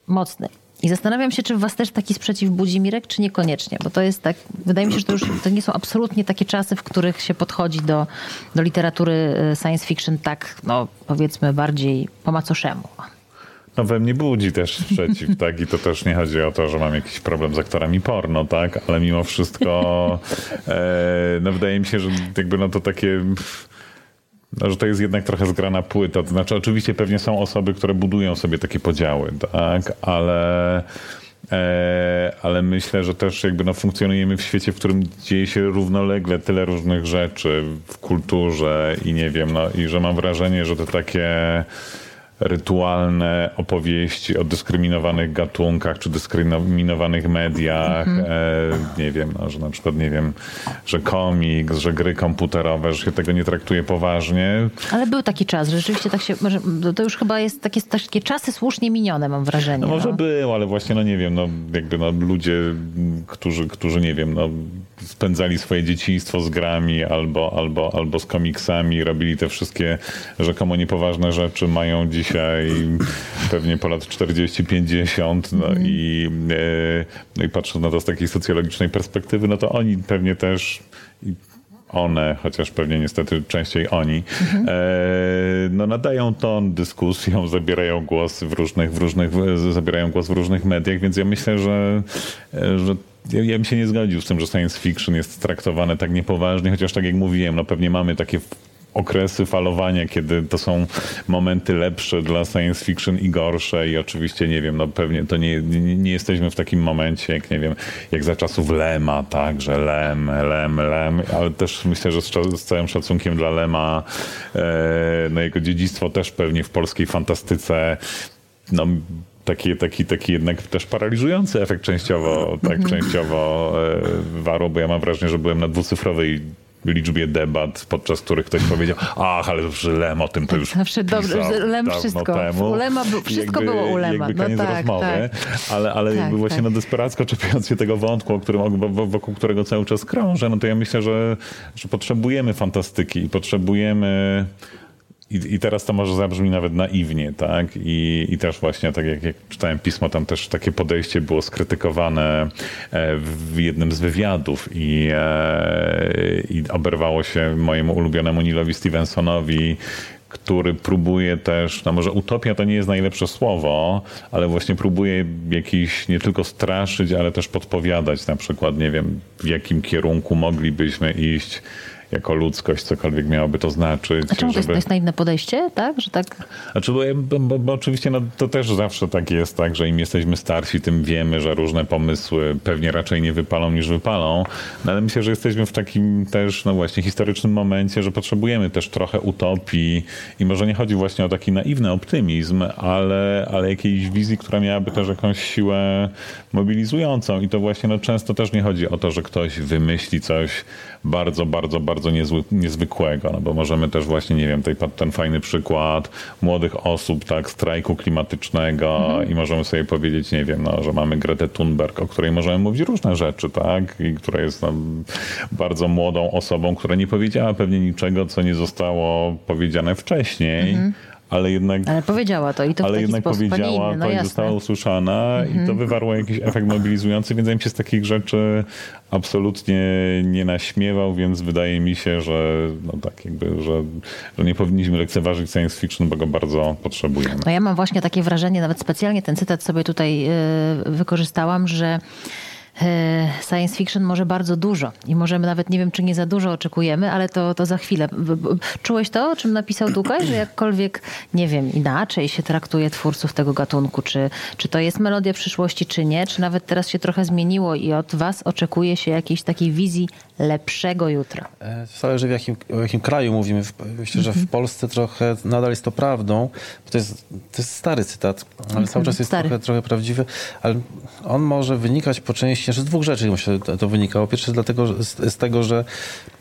mocny. I zastanawiam się, czy w was też taki sprzeciw budzi Mirek, czy niekoniecznie, bo to jest tak, wydaje mi się, że to już to nie są absolutnie takie czasy, w których się podchodzi do, do literatury e, science fiction tak, no powiedzmy, bardziej po macoszemu. No we mnie budzi też sprzeciw, tak? I to też nie chodzi o to, że mam jakiś problem z aktorami porno, tak? Ale mimo wszystko, e, no wydaje mi się, że jakby no to takie że to jest jednak trochę zgrana płyta. To znaczy, oczywiście pewnie są osoby, które budują sobie takie podziały, tak, ale E, ale myślę, że też jakby no funkcjonujemy w świecie, w którym dzieje się równolegle tyle różnych rzeczy w kulturze i nie wiem, no i że mam wrażenie, że to takie rytualne opowieści o dyskryminowanych gatunkach czy dyskryminowanych mediach. Mhm. E, nie wiem, no, że na przykład, nie wiem, że komiks, że gry komputerowe, że się tego nie traktuje poważnie. Ale był taki czas, że rzeczywiście tak się, może, to już chyba jest takie, takie czasy słusznie minione, mam wrażenie. No może no. był, ale właśnie, no nie wiem, no jakby no, ludzie, którzy, którzy, nie wiem, no spędzali swoje dzieciństwo z grami albo, albo, albo z komiksami, robili te wszystkie rzekomo niepoważne rzeczy, mają dzisiaj pewnie po lat 40-50 no, mm. i, e, no i patrząc na to z takiej socjologicznej perspektywy, no to oni pewnie też one, chociaż pewnie niestety częściej oni, mhm. e, no nadają ton dyskusjom, zabierają głos w różnych, w różnych, zabierają głos w różnych mediach, więc ja myślę, że, e, że ja, ja bym się nie zgodził z tym, że science fiction jest traktowane tak niepoważnie, chociaż tak jak mówiłem, no pewnie mamy takie okresy falowania, kiedy to są momenty lepsze dla science fiction i gorsze i oczywiście, nie wiem, no pewnie to nie, nie, nie jesteśmy w takim momencie, jak nie wiem, jak za czasów Lema, tak, że Lem, Lem, Lem, ale też myślę, że z, z całym szacunkiem dla Lema, e, no jego dziedzictwo też pewnie w polskiej fantastyce, no taki, taki, taki jednak też paraliżujący efekt częściowo, tak -hmm. częściowo e, warło, bo ja mam wrażenie, że byłem na dwucyfrowej liczbie debat, podczas których ktoś powiedział, ach, ale już Lem o tym to już Zawsze dobrze, Lem wszystko. Temu. U Lema, wszystko jakby, było u Lema. Jakby koniec no tak, rozmowy, tak. ale, ale tak, jakby właśnie tak. no desperacko czepiając się tego wątku, o którym, wokół którego cały czas krążę, no to ja myślę, że, że potrzebujemy fantastyki i potrzebujemy i, I, teraz to może zabrzmi nawet naiwnie, tak? I, i też właśnie, tak jak, jak, czytałem pismo, tam też takie podejście było skrytykowane e, w jednym z wywiadów i, e, i oberwało się mojemu ulubionemu Nilowi Stevensonowi, który próbuje też, no może utopia to nie jest najlepsze słowo, ale właśnie próbuje jakiś nie tylko straszyć, ale też podpowiadać na przykład, nie wiem, w jakim kierunku moglibyśmy iść jako ludzkość, cokolwiek miałoby to znaczyć. A czemu żeby... to jest naiwne podejście, tak? Że tak... Znaczy, bo, bo, bo, oczywiście no, to też zawsze tak jest, tak, że im jesteśmy starsi, tym wiemy, że różne pomysły pewnie raczej nie wypalą niż wypalą, no, ale myślę, że jesteśmy w takim też, no właśnie, historycznym momencie, że potrzebujemy też trochę utopii i może nie chodzi właśnie o taki naiwny optymizm, ale, ale jakiejś wizji, która miałaby też jakąś siłę mobilizującą i to właśnie no, często też nie chodzi o to, że ktoś wymyśli coś bardzo, bardzo, bardzo niezły, niezwykłego, no bo możemy też właśnie, nie wiem, tej, ten fajny przykład młodych osób, tak, strajku klimatycznego mhm. i możemy sobie powiedzieć, nie wiem, no, że mamy Gretę Thunberg, o której możemy mówić różne rzeczy, tak, i która jest no, bardzo młodą osobą, która nie powiedziała pewnie niczego, co nie zostało powiedziane wcześniej, mhm ale jednak... Ale powiedziała to i to Ale jednak powiedziała inny, no to i została usłyszana i to mhm. wywarło jakiś efekt mobilizujący, więc ja się z takich rzeczy absolutnie nie naśmiewał, więc wydaje mi się, że no tak jakby, że, że nie powinniśmy lekceważyć science fiction, bo go bardzo potrzebujemy. No ja mam właśnie takie wrażenie, nawet specjalnie ten cytat sobie tutaj yy, wykorzystałam, że science fiction może bardzo dużo i możemy nawet, nie wiem, czy nie za dużo oczekujemy, ale to, to za chwilę. Czułeś to, o czym napisał Dukaj, że jakkolwiek, nie wiem, inaczej się traktuje twórców tego gatunku, czy, czy to jest melodia przyszłości, czy nie, czy nawet teraz się trochę zmieniło i od was oczekuje się jakiejś takiej wizji lepszego jutra? E, zależy w jakim, o jakim kraju mówimy. Myślę, że w mhm. Polsce trochę nadal jest to prawdą, bo to jest, to jest stary cytat, ale cały czas jest trochę, trochę prawdziwy, ale on może wynikać po części że z dwóch rzeczy myślę, to, to wynikało. Pierwsze dlatego, z, z tego, że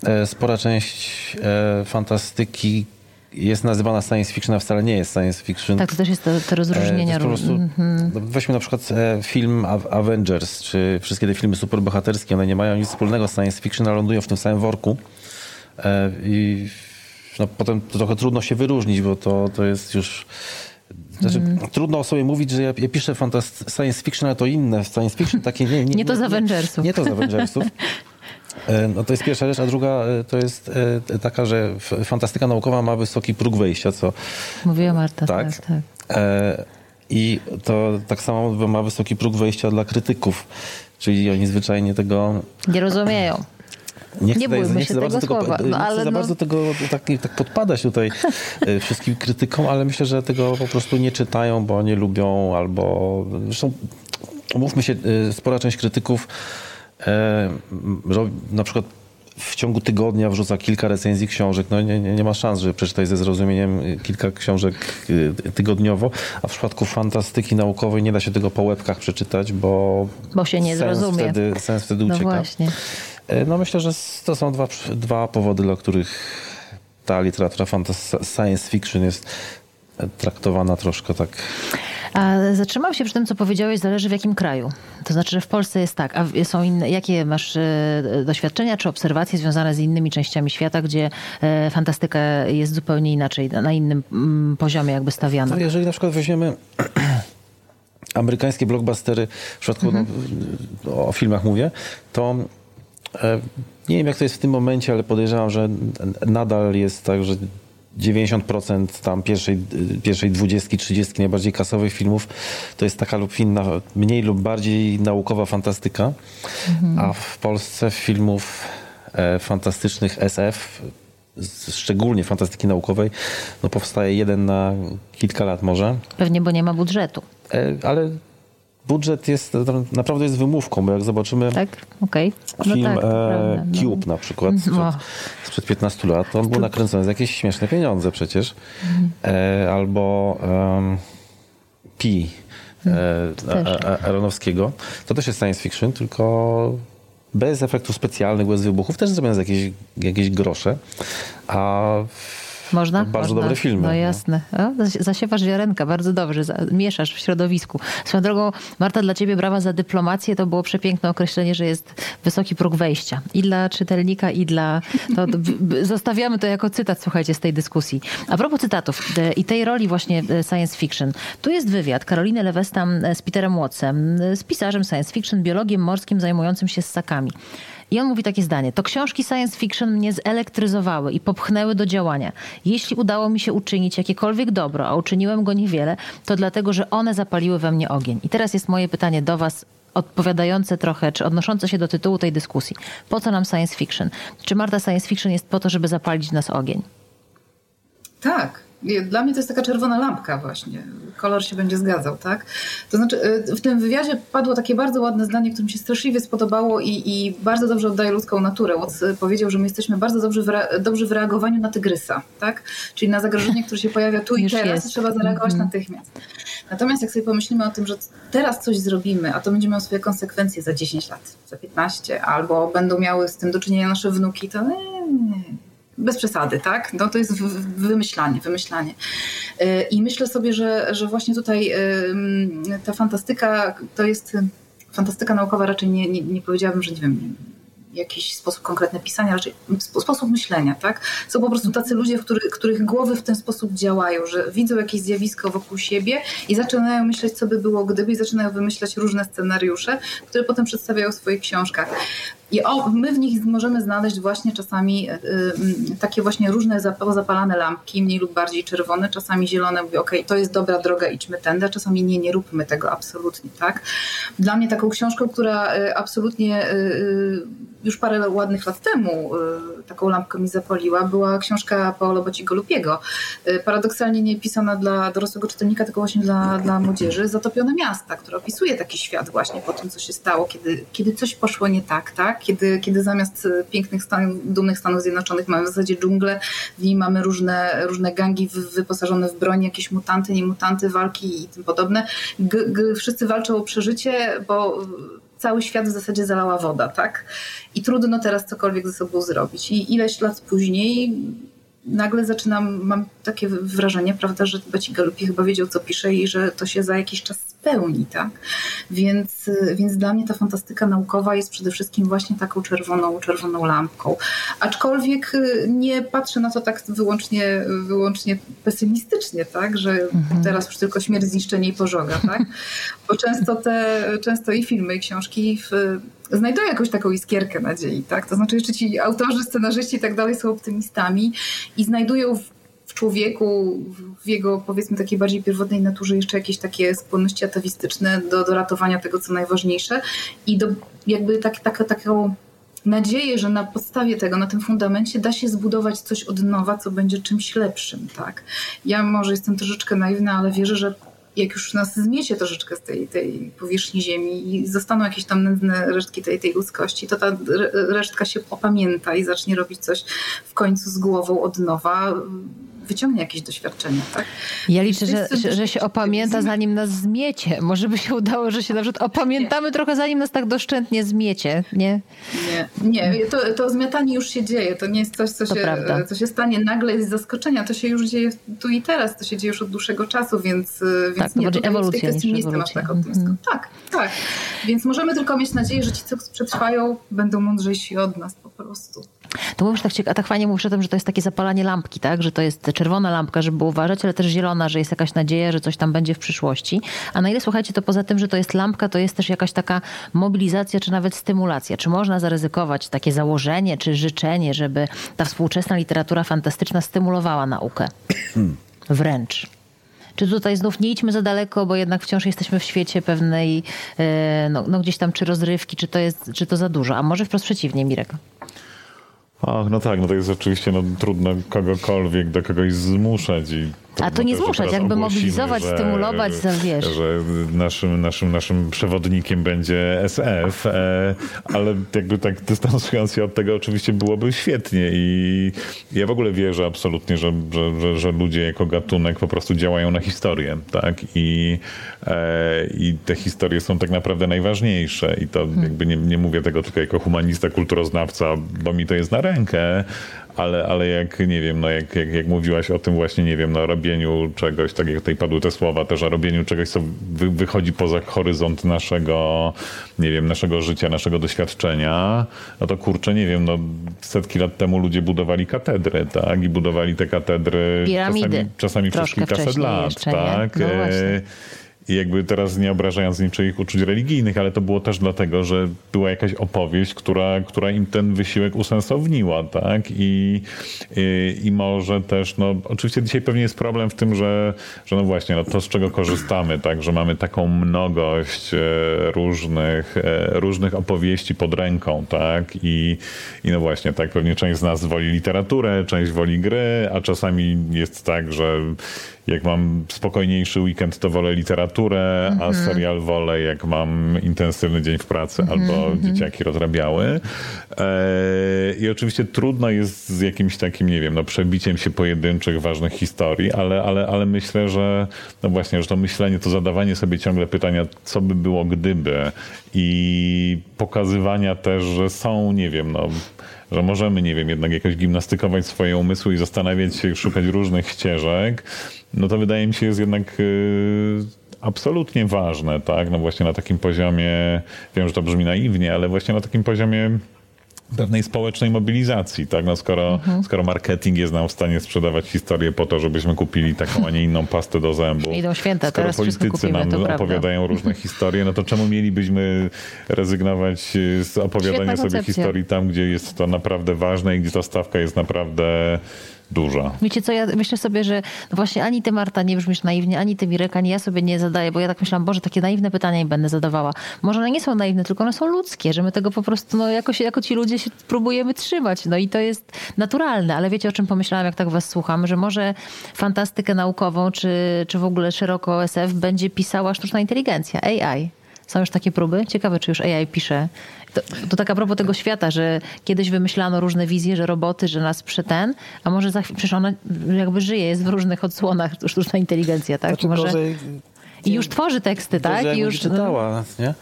e, spora część e, fantastyki jest nazywana science fiction, a wcale nie jest science fiction. Tak, to też jest te, te rozróżnienia. E, prostu, mm-hmm. Weźmy na przykład film Avengers, czy wszystkie te filmy superbohaterskie, one nie mają nic wspólnego z science fiction, a lądują w tym samym worku. I no, potem trochę trudno się wyróżnić, bo to, to jest już znaczy, mm. Trudno sobie mówić, że ja, ja piszę fantast- science fiction, ale to inne science fiction, takie nie... Nie, nie to z Avengersów. Nie, nie to z Avengersów. E, no to jest pierwsza rzecz, a druga e, to jest e, taka, że fantastyka naukowa ma wysoki próg wejścia, co... Mówiła Marta, tak. tak, tak. I to tak samo ma wysoki próg wejścia dla krytyków, czyli oni zwyczajnie tego... Nie rozumieją. Nie chcę, nie bójmy nie chcę się tego słowa. Tego, no, nie chcę za no... bardzo tego tak, tak podpadać tutaj e, wszystkim krytykom, ale myślę, że tego po prostu nie czytają, bo nie lubią albo... Zresztą umówmy się, y, spora część krytyków e, na przykład w ciągu tygodnia wrzuca kilka recenzji książek. No nie, nie, nie ma szans, żeby przeczytać ze zrozumieniem kilka książek tygodniowo, a w przypadku fantastyki naukowej nie da się tego po łebkach przeczytać, bo, bo się nie sens zrozumie. Wtedy, sens wtedy ucieka. No właśnie. E, no myślę, że to są dwa, dwa powody, dla których ta literatura science fiction jest traktowana troszkę tak. A zatrzymam się przy tym, co powiedziałeś, zależy w jakim kraju. To znaczy, że w Polsce jest tak, a są inne, jakie masz e, doświadczenia czy obserwacje związane z innymi częściami świata, gdzie e, fantastyka jest zupełnie inaczej, na innym mm, poziomie jakby stawiana? No jeżeli na przykład weźmiemy amerykańskie blockbustery, w przypadku mhm. no, o filmach mówię, to nie wiem jak to jest w tym momencie, ale podejrzewam, że nadal jest tak, że 90% tam pierwszej, pierwszej 20, 30 najbardziej kasowych filmów to jest taka lub inna, mniej lub bardziej naukowa fantastyka, mhm. a w Polsce filmów e, fantastycznych SF, szczególnie fantastyki naukowej, no powstaje jeden na kilka lat może. Pewnie, bo nie ma budżetu. E, ale budżet jest, naprawdę jest wymówką, bo jak zobaczymy tak? okay. no film tak, e, Cube no. na przykład sprzed, no. sprzed 15 lat, to on był nakręcony za jakieś śmieszne pieniądze przecież. E, albo um, Pi e, Aronowskiego. To też jest science fiction, tylko bez efektów specjalnych, bez wybuchów, też zrobione za jakieś, jakieś grosze. A można? Bardzo Można. dobre filmy. No jasne. O, zasiewasz ziarenka, bardzo dobrze. Mieszasz w środowisku. Swoją drogą, Marta, dla ciebie brawa za dyplomację. To było przepiękne określenie, że jest wysoki próg wejścia. I dla czytelnika, i dla... To, zostawiamy to jako cytat, słuchajcie, z tej dyskusji. A propos cytatów i tej roli właśnie e, science fiction. Tu jest wywiad Karoliny Lewestam e, z Peterem Wattsem, e, z pisarzem science fiction, biologiem morskim zajmującym się ssakami. I on mówi takie zdanie: To książki science fiction mnie zelektryzowały i popchnęły do działania. Jeśli udało mi się uczynić jakiekolwiek dobro, a uczyniłem go niewiele, to dlatego, że one zapaliły we mnie ogień. I teraz jest moje pytanie do Was, odpowiadające trochę, czy odnoszące się do tytułu tej dyskusji. Po co nam science fiction? Czy Marta science fiction jest po to, żeby zapalić nas ogień? Tak, dla mnie to jest taka czerwona lampka właśnie. Kolor się będzie zgadzał, tak? To znaczy y, w tym wywiadzie padło takie bardzo ładne zdanie, które mi się straszliwie spodobało i, i bardzo dobrze oddaje ludzką naturę. Watts powiedział, że my jesteśmy bardzo dobrzy w, dobrzy w reagowaniu na tygrysa, tak? Czyli na zagrożenie, które się pojawia tu i teraz jest. trzeba zareagować mm -hmm. natychmiast. Natomiast jak sobie pomyślimy o tym, że teraz coś zrobimy, a to będzie miało swoje konsekwencje za 10 lat, za 15, albo będą miały z tym do czynienia nasze wnuki, to nie bez przesady, tak? No to jest wymyślanie, wymyślanie. Y, I myślę sobie, że, że właśnie tutaj ta fantastyka to jest fantastyka naukowa raczej nie, nie, nie powiedziałabym, że nie wiem, jakiś sposób konkretny pisania, raczej sposób myślenia, tak? Są po prostu tacy ludzie, których głowy w ten sposób działają, że widzą jakieś zjawisko wokół siebie i zaczynają myśleć, co by było gdyby i zaczynają wymyślać różne scenariusze, które potem przedstawiają w swoich książkach. I o, my w nich możemy znaleźć właśnie czasami y, y, takie właśnie różne zapalane lampki, mniej lub bardziej czerwone, czasami zielone, mówię, ok, to jest dobra droga, idźmy tędy, a czasami nie, nie róbmy tego absolutnie, tak? Dla mnie taką książką, która y, absolutnie już parę ładnych lat temu taką lampkę mi zapaliła, była książka Paolo Bocigolupiego. Paradoksalnie nie pisana dla dorosłego czytelnika, tylko właśnie dla, dla młodzieży. Zatopione miasta, która opisuje taki świat właśnie po tym, co się stało, kiedy, kiedy coś poszło nie tak, tak? Kiedy, kiedy zamiast e, pięknych Stanów, dumnych Stanów Zjednoczonych mamy w zasadzie dżunglę, w niej mamy różne, różne gangi wyposażone w broń, jakieś mutanty, niemutanty, walki i tym podobne. G, g, wszyscy walczą o przeżycie, bo cały świat w zasadzie zalała woda, tak? I trudno teraz cokolwiek ze sobą zrobić. I ileś lat później nagle zaczynam, mam takie wrażenie, prawda, że Beci Galupi chyba wiedział, co pisze i że to się za jakiś czas spełni, tak? Więc, więc dla mnie ta fantastyka naukowa jest przede wszystkim właśnie taką czerwoną, czerwoną lampką. Aczkolwiek y, nie patrzę na to tak wyłącznie, wyłącznie pesymistycznie, tak? Że mhm. teraz już tylko śmierć, zniszczenie i pożoga, tak? Bo często te, często i filmy, i książki w, znajdują jakąś taką iskierkę nadziei, tak? To znaczy jeszcze ci autorzy, scenarzyści i tak dalej są optymistami i znajdują w człowieku, w jego powiedzmy takiej bardziej pierwotnej naturze jeszcze jakieś takie skłonności atawistyczne do, do ratowania tego, co najważniejsze i do jakby tak, tak, taką nadzieję, że na podstawie tego, na tym fundamencie da się zbudować coś od nowa, co będzie czymś lepszym, tak? Ja może jestem troszeczkę naiwna, ale wierzę, że jak już nas zmiecie troszeczkę z tej, tej powierzchni Ziemi i zostaną jakieś tam nędzne resztki tej, tej ludzkości, to ta resztka się opamięta i zacznie robić coś w końcu z głową od nowa wyciągnie jakieś doświadczenia. Tak? Ja liczę, że, że, że się opamięta zanim nas zmiecie. Może by się udało, że się na przykład opamiętamy nie. trochę zanim nas tak doszczętnie zmiecie, nie? Nie, nie. To, to zmiatanie już się dzieje. To nie jest coś, co, się, co się stanie nagle z zaskoczenia. To się już dzieje tu i teraz. To się dzieje już od dłuższego czasu, więc, więc tak, nie, tutaj w tej kwestii nie jestem aż tak optymistką. Mm. Tak, tak. Więc możemy tylko mieć nadzieję, że ci, co przetrwają, będą mądrzejsi od nas po prostu. To mówisz tak, ciekawe, tak fajnie mówisz o tym, że to jest takie zapalanie lampki, tak? Że to jest czerwona lampka, żeby uważać, ale też zielona, że jest jakaś nadzieja, że coś tam będzie w przyszłości. A na ile słuchajcie, to poza tym, że to jest lampka, to jest też jakaś taka mobilizacja, czy nawet stymulacja. Czy można zaryzykować takie założenie, czy życzenie, żeby ta współczesna literatura fantastyczna stymulowała naukę? Wręcz. Czy tutaj znów nie idźmy za daleko, bo jednak wciąż jesteśmy w świecie pewnej, e, no, no gdzieś tam, czy rozrywki, czy to jest, czy to za dużo? A może wprost przeciwnie, Mirek? Ach, no tak, no to jest oczywiście no, trudno kogokolwiek do kogoś zmuszać i a to nie zmuszać, jakby mobilizować, że, stymulować, że, wiesz. Że naszym, naszym, naszym przewodnikiem będzie SF, e, ale jakby tak dystansując się od tego oczywiście byłoby świetnie i ja w ogóle wierzę absolutnie, że, że, że, ludzie jako gatunek po prostu działają na historię, tak? I, e, i te historie są tak naprawdę najważniejsze i to hmm. jakby nie, nie mówię tego tylko jako humanista, kulturoznawca, bo mi to jest na rękę, ale, ale jak, nie wiem, no jak, jak, jak mówiłaś o tym właśnie, nie wiem, no robieniu czegoś, tak jak tutaj padły te słowa też, o robieniu czegoś, co wy, wychodzi poza horyzont naszego, nie wiem, naszego życia, naszego doświadczenia, no to kurczę, nie wiem, no setki lat temu ludzie budowali katedry, tak, i budowali te katedry Piramidy. czasami, czasami przez kilkaset lat, jeszcze, tak. No i jakby teraz nie obrażając niczyich uczuć religijnych, ale to było też dlatego, że była jakaś opowieść, która, która im ten wysiłek usensowniła, tak? I, i, i może też, no oczywiście dzisiaj pewnie jest problem w tym, że, że no właśnie, no to z czego korzystamy, tak? Że mamy taką mnogość e, różnych, e, różnych opowieści pod ręką, tak? I, I no właśnie, tak, pewnie część z nas woli literaturę, część woli gry, a czasami jest tak, że jak mam spokojniejszy weekend, to wolę literaturę, a mhm. serial wolę, jak mam intensywny dzień w pracy -hmm. albo mhm. dzieciaki rozrabiały. E, I oczywiście trudno jest z jakimś takim, nie wiem, no, przebiciem się pojedynczych ważnych historii, ale, ale, ale myślę, że no właśnie, że to myślenie, to zadawanie sobie ciągle pytania, co by było gdyby i pokazywania też, że są, nie wiem, no że możemy, nie wiem, jednak jakoś gimnastykować swoje umysły i zastanawiać się, szukać różnych ścieżek, no to wydaje mi się jest jednak yy, absolutnie ważne, tak? No właśnie na takim poziomie, wiem, że to brzmi naiwnie, ale właśnie na takim poziomie pewnej społecznej mobilizacji, tak? No skoro, mhm. skoro marketing jest nam w stanie sprzedawać historię po to, żebyśmy kupili taką, a nie inną pastę do zębów. Idą święta, skoro teraz politycy kupimy, nam opowiadają różne historie, no to czemu mielibyśmy rezygnować z opowiadania sobie historii tam, gdzie jest to naprawdę ważne i gdzie ta stawka jest naprawdę duża. Wiecie co, ja myślę sobie, że no właśnie ani ty Marta nie brzmisz naiwnie, ani ty Mirek, ani ja sobie nie zadaję, bo ja tak myślałam, Boże, takie naiwne pytania im będę zadawała. Może one nie są naiwne, tylko one są ludzkie, że my tego po prostu, no jakoś, jako ci ludzie się próbujemy trzymać, no i to jest naturalne, ale wiecie o czym pomyślałam, jak tak was słucham, że może fantastykę naukową, czy, czy w ogóle szeroko SF będzie pisała sztuczna inteligencja, AI. Są już takie próby? Ciekawe, czy już AI pisze. To, to tak a propos tego świata, że kiedyś wymyślano różne wizje, że roboty, że nas przeten, a może za chwilę, przecież ona jakby żyje, jest w różnych odsłonach sztuczna inteligencja, tak? Znaczy, może... gorzej, I już tworzy teksty, tak? I już czytała, nie?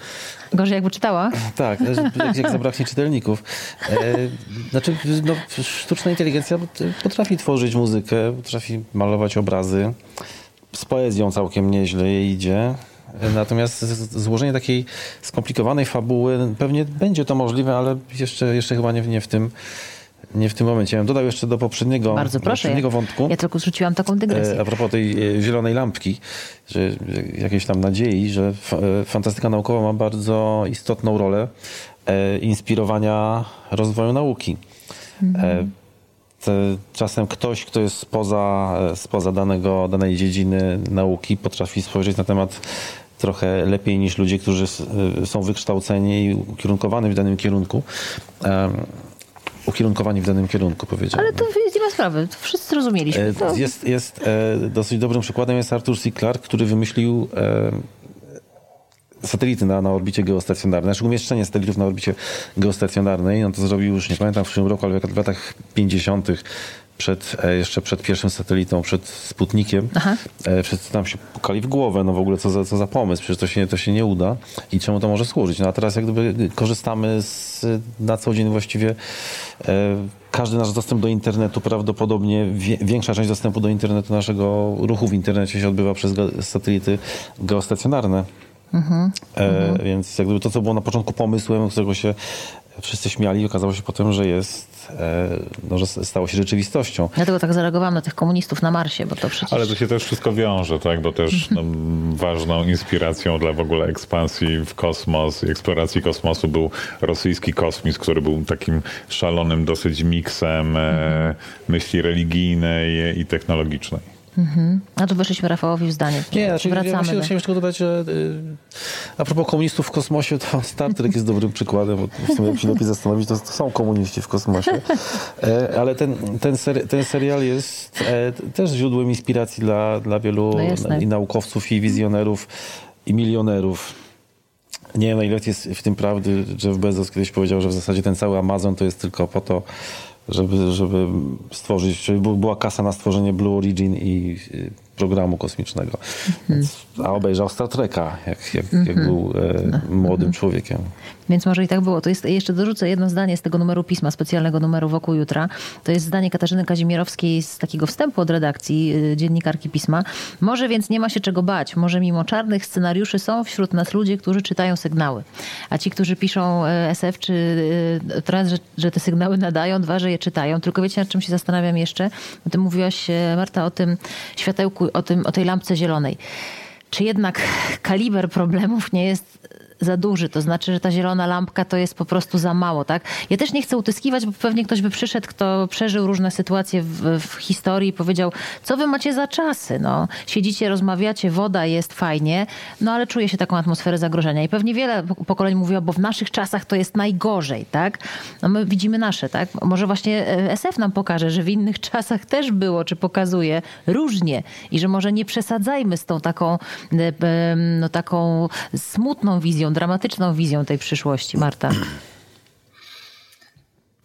Gorzej jakby czytała? Tak, jak, jak zabraknie czytelników. E, znaczy, no, sztuczna inteligencja potrafi tworzyć muzykę, potrafi malować obrazy. Z poezją całkiem nieźle jej idzie. Natomiast złożenie takiej skomplikowanej fabuły, pewnie będzie to możliwe, ale jeszcze, jeszcze chyba nie, nie w tym nie w tym momencie. Ja bym dodał jeszcze do poprzedniego, Bardzo proszę. poprzedniego wątku. Ja tylko zrzuciłam taką dygresję. E, a propos tej e, zielonej lampki, że jakiejś tam nadziei, że e, fantastyka naukowa ma bardzo istotną rolę inspirowania rozwoju nauki. Mhm czasem ktoś, kto jest spoza, spoza danego, danej dziedziny nauki, potrafi spojrzeć na temat trochę lepiej niż ludzie, którzy są wykształceni i ukierunkowani w danym kierunku. ukierunkowani w danym kierunku, powiedziałem. Ale to nie ma sprawy, to wszyscy zrozumieliśmy. To... Jest, jest dosyć dobrym przykładem jest Arthur C. Clarke, który wymyślił satelity na, na orbicie geostacjonarnej, znaczy umieszczenie satelitów na orbicie geostacjonarnej, no to zrobił już, nie pamiętam w którym roku, ale w latach 50 przed, e, jeszcze przed pierwszym satelitą, przed Sputnikiem, Aha. E, wszyscy tam się pukali w głowę, no w ogóle co za, co za pomysł, przecież to się, to się nie uda i czemu to może służyć. No a teraz jak gdyby korzystamy z, na co dzień właściwie e, każdy nasz dostęp do internetu, prawdopodobnie większa część dostępu do internetu, naszego ruchu w internecie się odbywa przez satelity geostacjonarne. Mhm, e, mhm. Więc jakby to, co było na początku pomysłem, którego się wszyscy śmiali, okazało się potem, że jest, e, no, że stało się rzeczywistością. Dlatego tak zareagowałam na tych komunistów na Marsie, bo to przecież... Ale to się też wszystko wiąże, tak? Bo też no, ważną inspiracją dla w ogóle ekspansji w kosmos i eksploracji kosmosu był rosyjski kosmizm, który był takim szalonym dosyć miksem e, mhm. myśli religijnej i technologicznej. Mhm. A tu weszliśmy Rafałowi w zdanie. Nie, znaczy, Wracamy ja chciałem jeszcze dodać, że y, a propos komunistów w kosmosie, to Star Trek jest dobrym przykładem, bo w sumie jak się lepiej zastanowić, to są komuniści w kosmosie. E, ale ten, ten, ser, ten serial jest e, też źródłem inspiracji dla, dla wielu no i naukowców, i wizjonerów, i milionerów. Nie wiem, na ile jest w tym prawdy. Jeff Bezos kiedyś powiedział, że w zasadzie ten cały Amazon to jest tylko po to, żeby, żeby stworzyć, żeby była kasa na stworzenie Blue Origin i y, programu kosmicznego. Mhm. A obejrzał Star Treka, jak, jak, jak mhm. był e, młodym człowiekiem. Więc może i tak było. To jest, jeszcze dorzucę jedno zdanie z tego numeru pisma, specjalnego numeru wokół jutra. To jest zdanie Katarzyny Kazimierowskiej z takiego wstępu od redakcji y, dziennikarki pisma. Może więc nie ma się czego bać. Może mimo czarnych scenariuszy są wśród nas ludzie, którzy czytają sygnały. A ci, którzy piszą e, SF, czy y, raz, że, że te sygnały nadają, dwa, że je czytają. Tylko wiecie, nad czym się zastanawiam jeszcze? Bo ty mówiłaś, Marta, o tym światełku, o, tym, o tej lampce zielonej. Czy jednak kaliber problemów nie jest za duży, to znaczy, że ta zielona lampka to jest po prostu za mało, tak? Ja też nie chcę utyskiwać, bo pewnie ktoś by przyszedł, kto przeżył różne sytuacje w, w historii i powiedział, co wy macie za czasy, no? Siedzicie, rozmawiacie, woda jest fajnie, no ale czuje się taką atmosferę zagrożenia i pewnie wiele pokoleń mówiło, bo w naszych czasach to jest najgorzej, tak? No my widzimy nasze, tak? Może właśnie e, SF nam pokaże, że w innych czasach też było, czy pokazuje różnie i że może nie przesadzajmy z tą taką, e, no taką smutną wizją wizją, dramatyczną wizją tej przyszłości, Marta?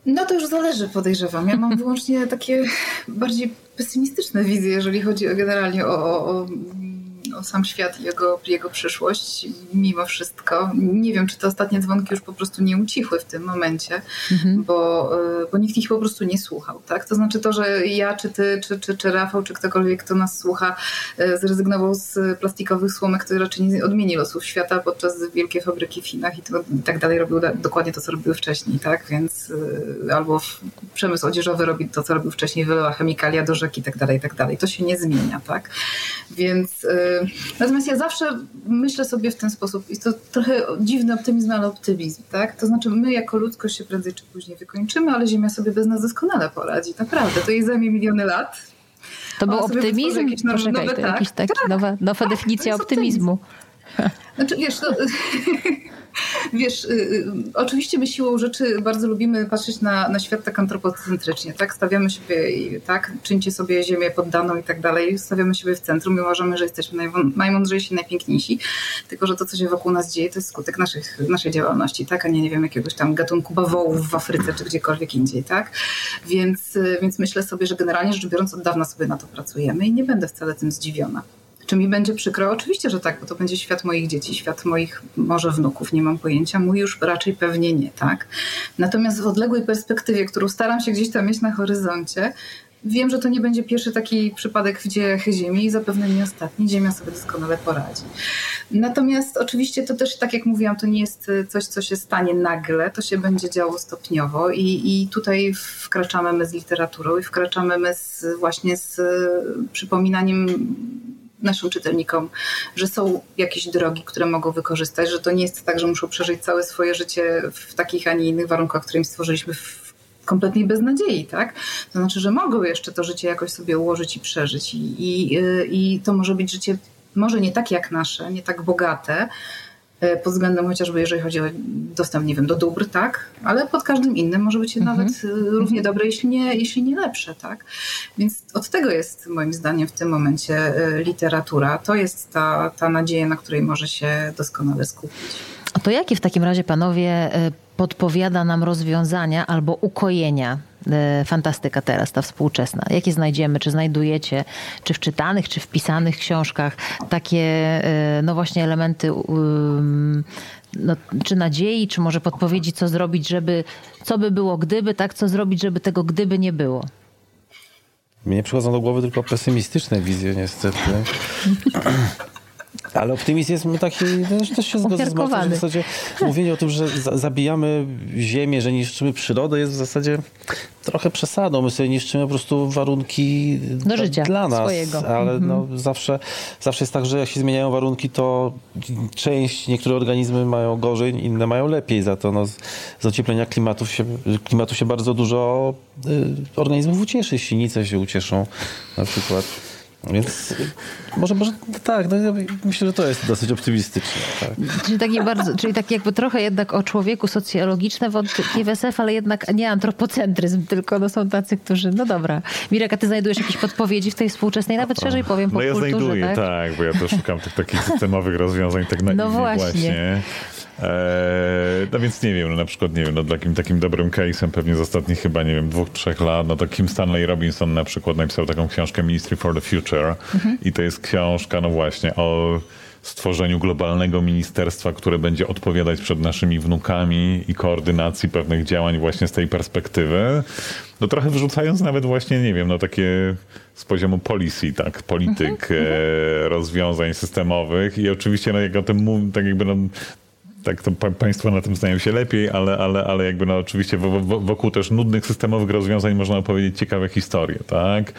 No to już zależy, podejrzewam. Ja mam wyłącznie takie bardziej pesymistyczne wizje, jeżeli chodzi o generalnie o, o, o o sam świat i jego, jego przyszłość mimo wszystko. Nie wiem, czy te ostatnie dzwonki już po prostu nie ucichły w tym momencie, mhm. bo, e, bo nikt ich po prostu nie słuchał. Tak? To znaczy to, że ja, czy ty, czy, czy, czy Rafał, czy ktokolwiek, kto nas słucha, e, zrezygnował z plastikowych słomek, to raczej nie odmieni losów świata, podczas wielkie fabryki w Chinach i, to, i tak dalej robił dokładnie to, co robiły wcześniej. Tak? Więc e, albo przemysł odzieżowy robi to, co robił wcześniej, wylewa chemikalia do rzeki i tak dalej, i tak dalej. To się nie zmienia. Tak? Więc Natomiast ja zawsze myślę sobie w ten sposób, i to trochę dziwny optymizm, ale optymizm, tak? To znaczy my jako ludzkość się prędzej czy później wykończymy, ale Ziemia sobie bez nas doskonale poradzi, naprawdę. To jej zajmie miliony lat. To był optymizm? Poczekaj, nowe, to tak, jakiś taki tak, nowa, nowa tak, definicja optymizmu. Optymizm. Znaczy wiesz, to, Wiesz, y, y, oczywiście my siłą rzeczy bardzo lubimy patrzeć na, na świat tak antropocentrycznie, tak? Stawiamy siebie, tak? Czyńcie sobie ziemię poddaną i tak dalej. Stawiamy siebie w centrum i uważamy, że jesteśmy najmądrzejsi, najpiękniejsi. Tylko, że to, co się wokół nas dzieje, to jest skutek naszych, naszej działalności, tak? A nie, nie wiem, jakiegoś tam gatunku bawołów w Afryce czy gdziekolwiek indziej, tak? Więc, y, więc myślę sobie, że generalnie rzecz biorąc od dawna sobie na to pracujemy i nie będę wcale tym zdziwiona. Czy mi będzie przykro? Oczywiście, że tak, bo to będzie świat moich dzieci, świat moich może wnuków, nie mam pojęcia. Mój już raczej pewnie nie, tak? Natomiast w odległej perspektywie, którą staram się gdzieś tam mieć na horyzoncie, Wiem, że to nie będzie pierwszy taki przypadek w dziejach Ziemi i zapewne nie ostatni. Ziemia sobie doskonale poradzi. Natomiast oczywiście to też, tak jak mówiłam, to nie jest coś, co się stanie nagle, to się będzie działo stopniowo i, i tutaj wkraczamy my z literaturą i wkraczamy my z, właśnie z przypominaniem naszym czytelnikom, że są jakieś drogi, które mogą wykorzystać, że to nie jest tak, że muszą przeżyć całe swoje życie w takich, a nie innych warunkach, które im stworzyliśmy w kompletnej beznadziei, tak? To znaczy, że mogą jeszcze to życie jakoś sobie ułożyć i przeżyć i, i, i to może być życie może nie tak jak nasze, nie tak bogate, pod względem chociażby, jeżeli chodzi o dostęp, nie wiem, do dóbr, tak, ale pod każdym innym może być mhm. nawet e, równie dobre, jeśli nie, jeśli nie lepsze, tak. Więc od tego jest moim zdaniem w tym momencie e, literatura. To jest ta, ta nadzieja, na której może się doskonale skupić. A to jakie w takim razie panowie podpowiada nam rozwiązania albo ukojenia e, fantastyka teraz, ta współczesna? Jakie znajdziemy? Czy znajdujecie, czy w czytanych, czy w pisanych książkach takie, e, no właśnie elementy no, czy nadziei, czy może podpowiedzi, co zrobić, żeby, co by było gdyby, tak, co zrobić, żeby tego gdyby nie było? Mnie przychodzą do głowy tylko pesymistyczne wizje, niestety. Ale optymizm taki, też, też się zgodzę z Martą, w zasadzie mówienie o tym, że zabijamy ziemię, że niszczymy przyrodę jest w zasadzie trochę przesadą. My sobie niszczymy po prostu warunki Do życia dla nas. Swojego. Ale mhm. no, zawsze, zawsze jest tak, że jak się zmieniają warunki, to część, niektóre organizmy mają gorzej, inne mają lepiej. Za to no, z ocieplenia klimatu się, klimatu się bardzo dużo y, organizmów ucieszy. Sinice się ucieszą na przykład. Więc może, może tak, no ja myślę, że to jest dosyć optymistyczne. Tak. Czyli, taki bardzo, czyli tak jakby trochę jednak o człowieku socjologiczne wątki w SF, ale jednak nie antropocentryzm, tylko no są tacy, którzy, no dobra. Mirek, a ty znajdujesz jakieś podpowiedzi w tej współczesnej, nawet szerzej powiem, po No ja kulturze, znajduję, tak? tak? bo ja też szukam tych takich systemowych rozwiązań tak na No właśnie. właśnie. Eee, no więc nie wiem, no na przykład, nie wiem, no takim, takim dobrym case'em pewnie z ostatnich chyba, nie wiem, dwóch, trzech lat, no to Kim Stanley Robinson na przykład napisał taką książkę Ministry for the Future mhm. i to jest książka, no właśnie, o stworzeniu globalnego ministerstwa, które będzie odpowiadać przed naszymi wnukami i koordynacji pewnych działań właśnie z tej perspektywy. No trochę wyrzucając nawet właśnie, nie wiem, no takie z poziomu policy, tak, polityk, mhm. e, rozwiązań systemowych i oczywiście, no jak o tym mówię, tak jakby no, tak to pa państwo na tym znają się lepiej, ale, ale, ale jakby no oczywiście wokół też nudnych systemowych rozwiązań można opowiedzieć ciekawe historie, tak?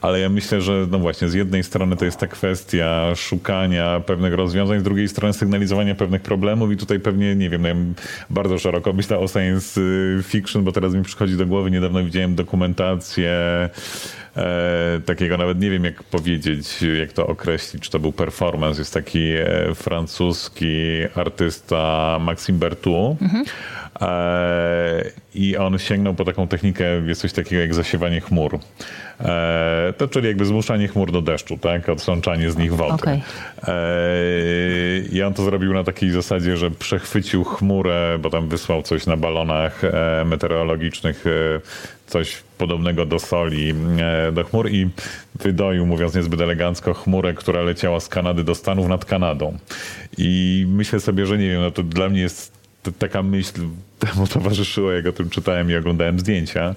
Ale ja myślę, że no właśnie z jednej strony to jest ta kwestia szukania pewnych rozwiązań, z drugiej strony sygnalizowania pewnych problemów i tutaj pewnie, nie wiem, no ja bardzo szeroko myślę o science fiction, bo teraz mi przychodzi do głowy, niedawno widziałem dokumentację takiego, nawet nie wiem jak powiedzieć, jak to określić, czy to był performance. Jest taki e, francuski artysta Maxime Bertou. Mhm. E, I on sięgnął po taką technikę, jest coś takiego jak zasiewanie chmur. E, to czyli jakby zmuszanie chmur do deszczu, tak? Odsączanie z nich wody. Okay. E, I on to zrobił na takiej zasadzie, że przechwycił chmurę, bo tam wysłał coś na balonach e, meteorologicznych, coś podobnego do soli do chmur i wydoił, mówiąc niezbyt elegancko, chmurę, która leciała z Kanady do Stanów nad Kanadą. I myślę sobie, że nie wiem, no to dla mnie jest taka myśl temu towarzyszyła, jak o tym czytałem i oglądałem zdjęcia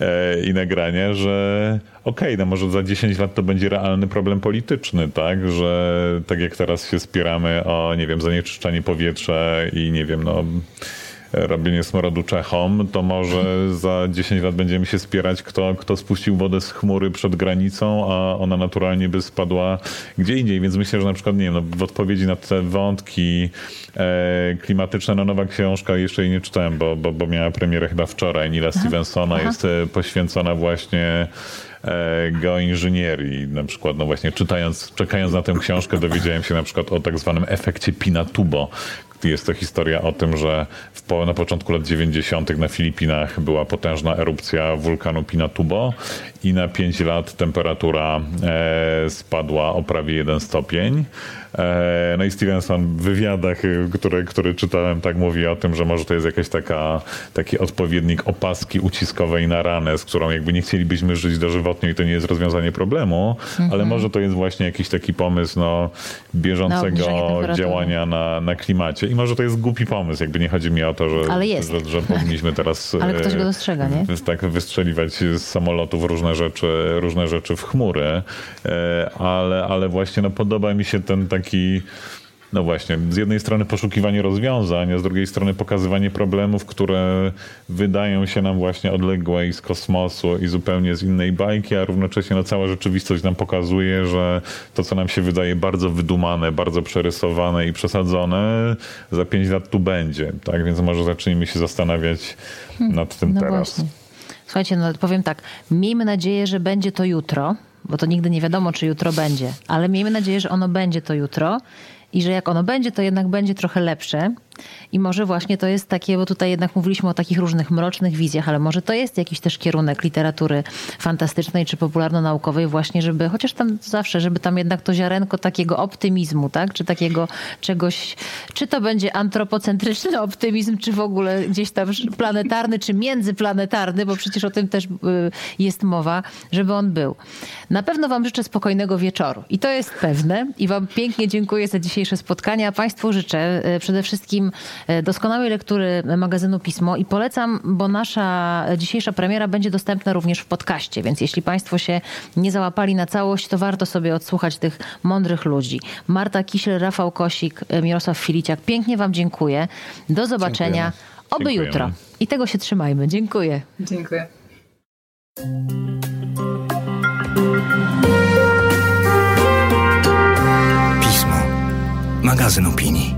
e, i nagrania, że okej, okay, no może za 10 lat to będzie realny problem polityczny, tak? Że tak jak teraz się spieramy o, nie wiem, zanieczyszczenie powietrza i nie wiem, no robienie smrodu Czechom, to może za 10 lat będziemy się spierać, kto, kto spuścił wodę z chmury przed granicą, a ona naturalnie by spadła gdzie indziej. Więc myślę, że na przykład, nie wiem, no, w odpowiedzi na te wątki e, klimatyczne, no nowa książka, jeszcze jej nie czytałem, bo, bo, bo miała premierę chyba wczoraj, Nila Aha. Stevensona, Aha. jest e, poświęcona właśnie e, geoinżynierii. Na przykład, no właśnie czytając, czekając na tę książkę, dowiedziałem się na przykład o tak zwanym efekcie Pinatubo, jest to historia o tym, że w, na początku lat 90. na Filipinach była potężna erupcja wulkanu Pinatubo i na 5 lat temperatura e, spadła o prawie 1 stopień. E, no i Stevenson w wywiadach, y, które, które czytałem, tak mówi o tym, że może to jest jakaś taka, taki odpowiednik opaski uciskowej na ranę, z którą jakby nie chcielibyśmy żyć dożywotnio i to nie jest rozwiązanie problemu, mhm. ale może to jest właśnie jakiś taki pomysł no, bieżącego no, działania na, na klimacie. I może to jest głupi pomysł, jakby nie chodzi mi o to, że, że, że powinniśmy teraz ale ktoś go dostrzega, nie? tak wystrzeliwać z samolotów różne rzeczy, różne rzeczy w chmury, e, ale, ale właśnie no, podoba mi się ten taki no właśnie, z jednej strony poszukiwanie rozwiązań, a z drugiej strony pokazywanie problemów, które wydają się nam właśnie odległe i z kosmosu i zupełnie z innej bajki, a równocześnie no, cała rzeczywistość nam pokazuje, że to, co nam się wydaje bardzo wydumane, bardzo przerysowane i przesadzone, za pięć lat tu będzie. Tak więc może zacznijmy się zastanawiać hmm, nad tym no teraz. Właśnie. Słuchajcie, no powiem tak, miejmy nadzieję, że będzie to jutro, bo to nigdy nie wiadomo, czy jutro będzie, ale miejmy nadzieję, że ono będzie to jutro i że jak ono będzie, to jednak będzie trochę lepsze. I może właśnie to jest takie, bo tutaj jednak mówiliśmy o takich różnych mrocznych wizjach, ale może to jest jakiś też kierunek literatury fantastycznej czy popularno-naukowej właśnie, żeby chociaż tam zawsze, żeby tam jednak to ziarenko takiego optymizmu, tak? Czy takiego czegoś, czy to będzie antropocentryczny optymizm, czy w ogóle gdzieś tam planetarny, czy międzyplanetarny, bo przecież o tym też y, jest mowa, żeby on był. Na pewno wam życzę spokojnego wieczoru i to jest pewne i wam pięknie dziękuję za dzisiejsze spotkanie, a państwu życzę y, przede wszystkim E, doskonałej lektury magazynu Pismo i polecam, bo nasza dzisiejsza premiera będzie dostępna również w podcaście, więc jeśli Państwo się nie załapali na całość, to warto sobie odsłuchać tych mądrych ludzi. Marta Kisiel, Rafał Kosik, e, Mirosław Filiciak. Pięknie Wam dziękuję. Do zobaczenia. Dziękujemy. Oby Dziękujemy. jutro. I tego się trzymajmy. Dziękuję. Dziękuję. Pismo. Magazyn opinii.